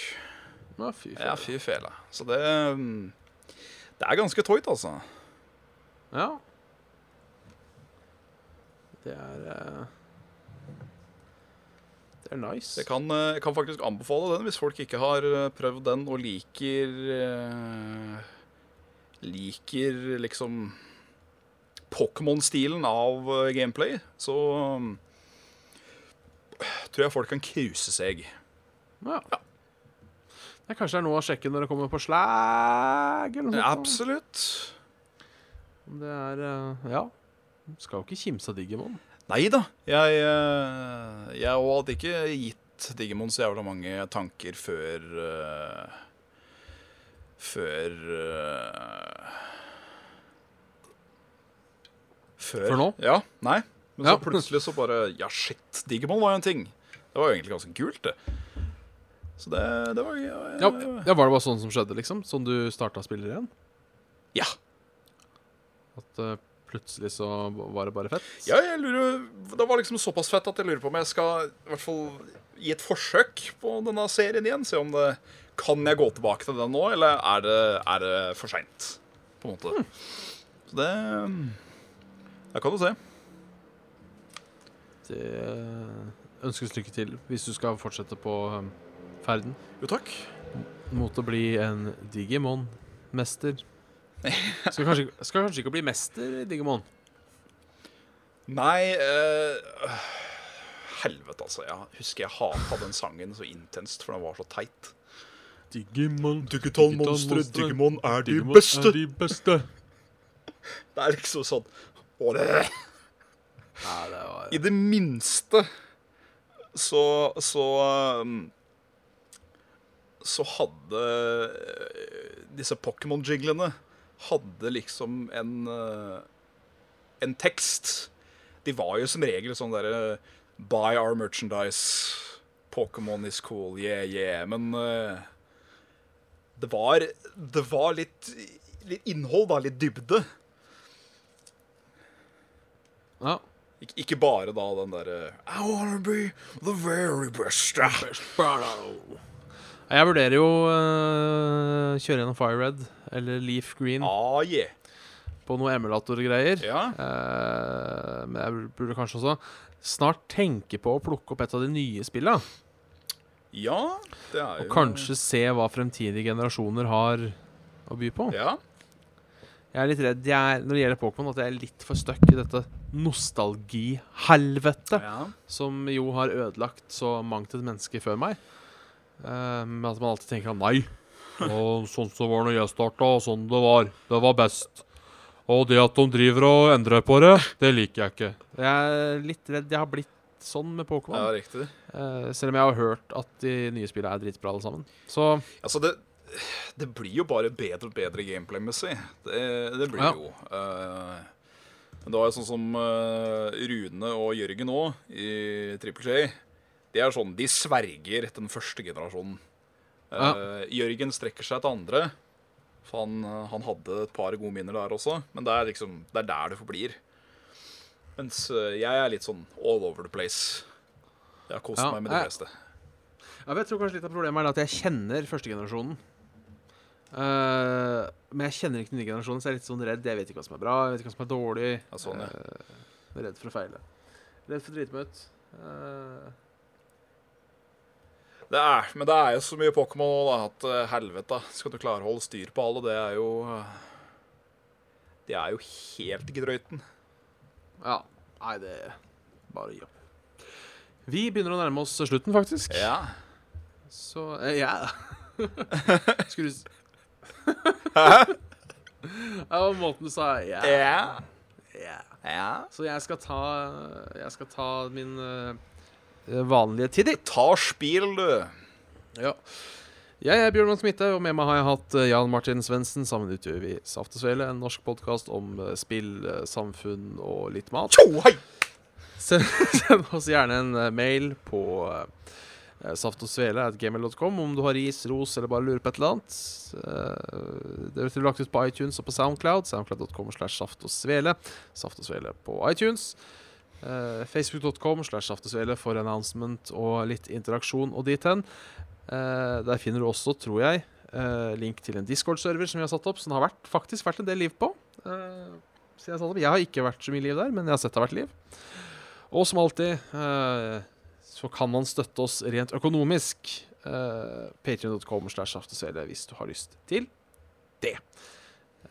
Ja, fy Ja, faen. fy fela. Så det mm, Det er ganske toit, altså. Ja. Det er eh, Det er nice. Jeg kan, eh, jeg kan faktisk anbefale den hvis folk ikke har eh, prøvd den og liker eh, Liker liksom Pokémon-stilen av gameplay, så tror jeg folk kan kruse seg. Ja. Det er kanskje det er noe å sjekke når det kommer på slag eller noe sånt. Absolutt. Det er Ja. Skal jo ikke kimse av Digimon. Nei da. Jeg, eh, jeg hadde ikke gitt Digimon så jævla mange tanker før uh, Før uh, Før Før nå? Ja. Nei. Men så Ja. plutselig så bare Ja, shit. Digimon var jo en ting. Det var jo egentlig ganske kult, det. Så det, det var ja, Ja, ja, Var det bare sånn som skjedde, liksom? Sånn du starta spiller igjen? ja. At eh, plutselig så var det bare fett? Ja, jeg lurer Det var liksom såpass fett at jeg lurer på om jeg skal i hvert fall gi et forsøk på denne serien igjen. Se om det Kan jeg gå tilbake til den nå, eller er det, er det for seint? På en måte. Så det Der kan du se. Det eh, ønskes lykke til hvis du skal fortsette på eh, ferden Jo, takk. mot å bli en Digimon-mester. Skal kanskje, skal kanskje ikke bli mester i Digimon? Nei eh, Helvete, altså. Jeg husker jeg hata den sangen så intenst, for den var så teit. Digimon, Digital monstre, Digimon er de Digimon beste. er de beste. Det er liksom sånn Å, det Nei, det var I det minste så Så um, Så hadde eh, disse Pokémon-jiglene Hadde liksom en eh, En tekst. De var jo som regel sånn derre Buy our merchandise. Pokémon is cool, yeah, yeah. Men uh, det var Det var litt, litt innhold, da. Litt dybde. Ja. Ik ikke bare da den derre I wanna be the very best. Jeg vurderer jo uh, kjøre gjennom Fire Red eller Leaf Green Ah, yeah. på noe emulatorgreier. Ja. Eh, men jeg burde kanskje også snart tenke på å plukke opp et av de nye spilla. ja, det er jo Og kanskje se hva fremtidige generasjoner har å by på. Ja. Jeg er litt redd jeg når det gjelder Pokémon, at jeg er litt for stuck i dette nostalgihelvetet ja. som jo har ødelagt så mangt et menneske før meg. Men med at man alltid tenker nei. Og sånn som det var når jeg starta, og sånn det var. Det var best. Og det at de driver og endrer på det, det liker jeg ikke. Jeg er litt redd jeg har blitt sånn med ja, riktig. Eh, selv om jeg har hørt at de nye spillene er dritbra alle sammen. Så Altså, det, det blir jo bare bedre og bedre gameplay-messig. Det, det blir Ja. jo. Uh, men det var jo sånn som uh, Rune og Jørgen òg, i Triple J. De er sånn, de sverger den første generasjonen. Eh, Jørgen strekker seg til andre. For han, eh, han hadde et par gode minner der også. Men det er liksom, det er der det forblir. Mens eh, jeg er litt sånn all over the place. Jeg har kost Ja, meg med de jeg- fleste. Ja, jeg tror kanskje litt av problemet er at jeg kjenner førstegenerasjonen. Uh, men jeg kjenner ikke den nye generasjonen, så jeg er litt sånn redd. Jeg vet ikke hva som er bra, jeg vet ikke hva som er dårlig. Ja, sånn, ja. Uh, redd for å feile. Redd for å drite meg ut. Eh, Det er, men det er jo så mye Pokémon nå da, at eh, helvete, skal du klare å holde styr på alle, det er jo eh, Det er jo helt grøyten. ja. Nei, det er bare gi opp. Vi begynner å nærme oss slutten, faktisk. Ja. Så eh, Ja. Skulle du Hæ? Ja, måten du sa ja. Ja. ja. Så jeg skal ta Jeg skal ta min vanlige tider. Ta spill, du. Ja. Jeg er Bjørn Midte, og med meg har jeg hatt eh, Jan Martin Svendsen. Sammen utgjør vi Saft og Svele, en norsk podkast om eh, spill, eh, samfunn og litt mat. Tjo, hei! Send, send oss gjerne en eh, mail på uh, saftogsvele.gmail.com om du har ris, ros eller bare lurer på et eller annet. Uh, det blir lagt ut på iTunes og på Soundcloud. Soundcloud.com slash saft og svele. Saft og svele på iTunes. Eh, Facebook.com slash saft for announcement og litt interaksjon og dit hen. Uh, der finner du også, tror jeg, uh, link til en Discord-server som vi har satt opp, som det har vært, faktisk vært en del liv på. Jeg, jeg har ikke vært så mye liv der, men jeg har sett det har vært liv. Og som alltid så kan man støtte oss rent økonomisk. Uh, Patrion.com slash aftesvele hvis du har lyst til det.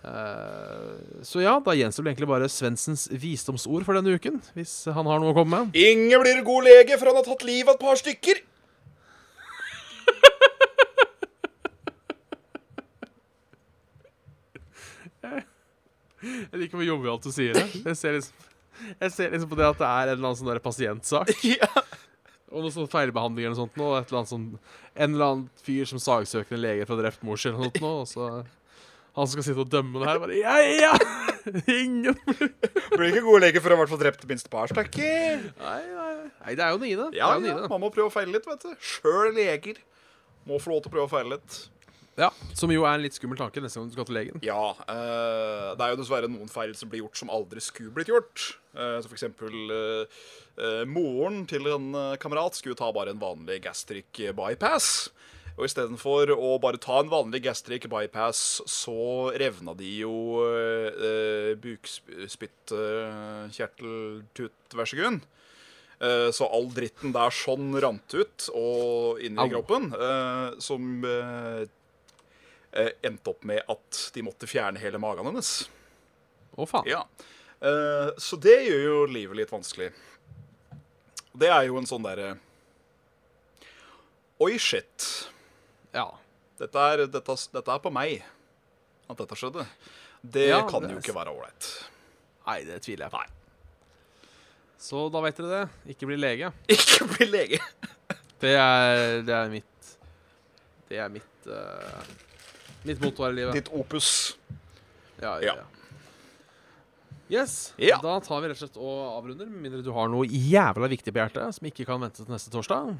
Eh, så ja, da gjenstår det egentlig bare Svendsens visdomsord for denne uken. Hvis han har noe å komme med. Inge blir god lege, for han har tatt livet av et par stykker. Jeg liker hvor jovialt du sier det. Jeg ser, liksom, jeg ser liksom på det at det er en eller annen sånn pasientsak. Ja. Og noe sånn feilbehandling eller noe sånt. Nå, et eller annet sånn, en eller annen fyr som sagsøker en lege for drept mor sin. noe sånt. Og så han som skal sitte og dømme det her, bare Ja, ja! Ingen Blir ikke god lege for å ha vært drept minst et par stykker. Nei, nei, nei, det er jo nye. Ja, det er jo ja, man må prøve å feile litt, vet du. Sjøl leger må få lov til å prøve å feile litt. Ja, Som jo er en litt skummel tanke neste gang du skal til legen. Ja, eh, det er jo dessverre noen feil som blir gjort som aldri skulle blitt gjort. Eh, så for eksempel eh, eh, moren til en eh, kamerat skulle ta bare en vanlig gastric bypass. Og istedenfor å bare ta en vanlig gastric bypass, så revna de jo eh, bukspyttkjerteltut-versgrunn. Eh, så all dritten der sånn rant ut og inn i Au. kroppen, eh, som eh, eh, endte opp med at de måtte fjerne hele magen hennes. Å, faen. Ja. Eh, så det gjør jo livet litt vanskelig. Det er jo en sånn derre Oi, shit. Ja. Dette er, dette, dette er på meg at dette skjedde. Det Ja, kan det jo ikke være ålreit. Nei, det tviler jeg på. Nei. Så da vet dere det. Ikke bli lege. Ikke bli lege. Det er, det er mitt Det er mitt uh, Mitt motto her i livet. Ditt opus. Ja. ja. Yes. Ja. Da tar vi rett og slett og avrunder, med mindre du har noe jævla viktig på hjertet som ikke kan vente til neste torsdag.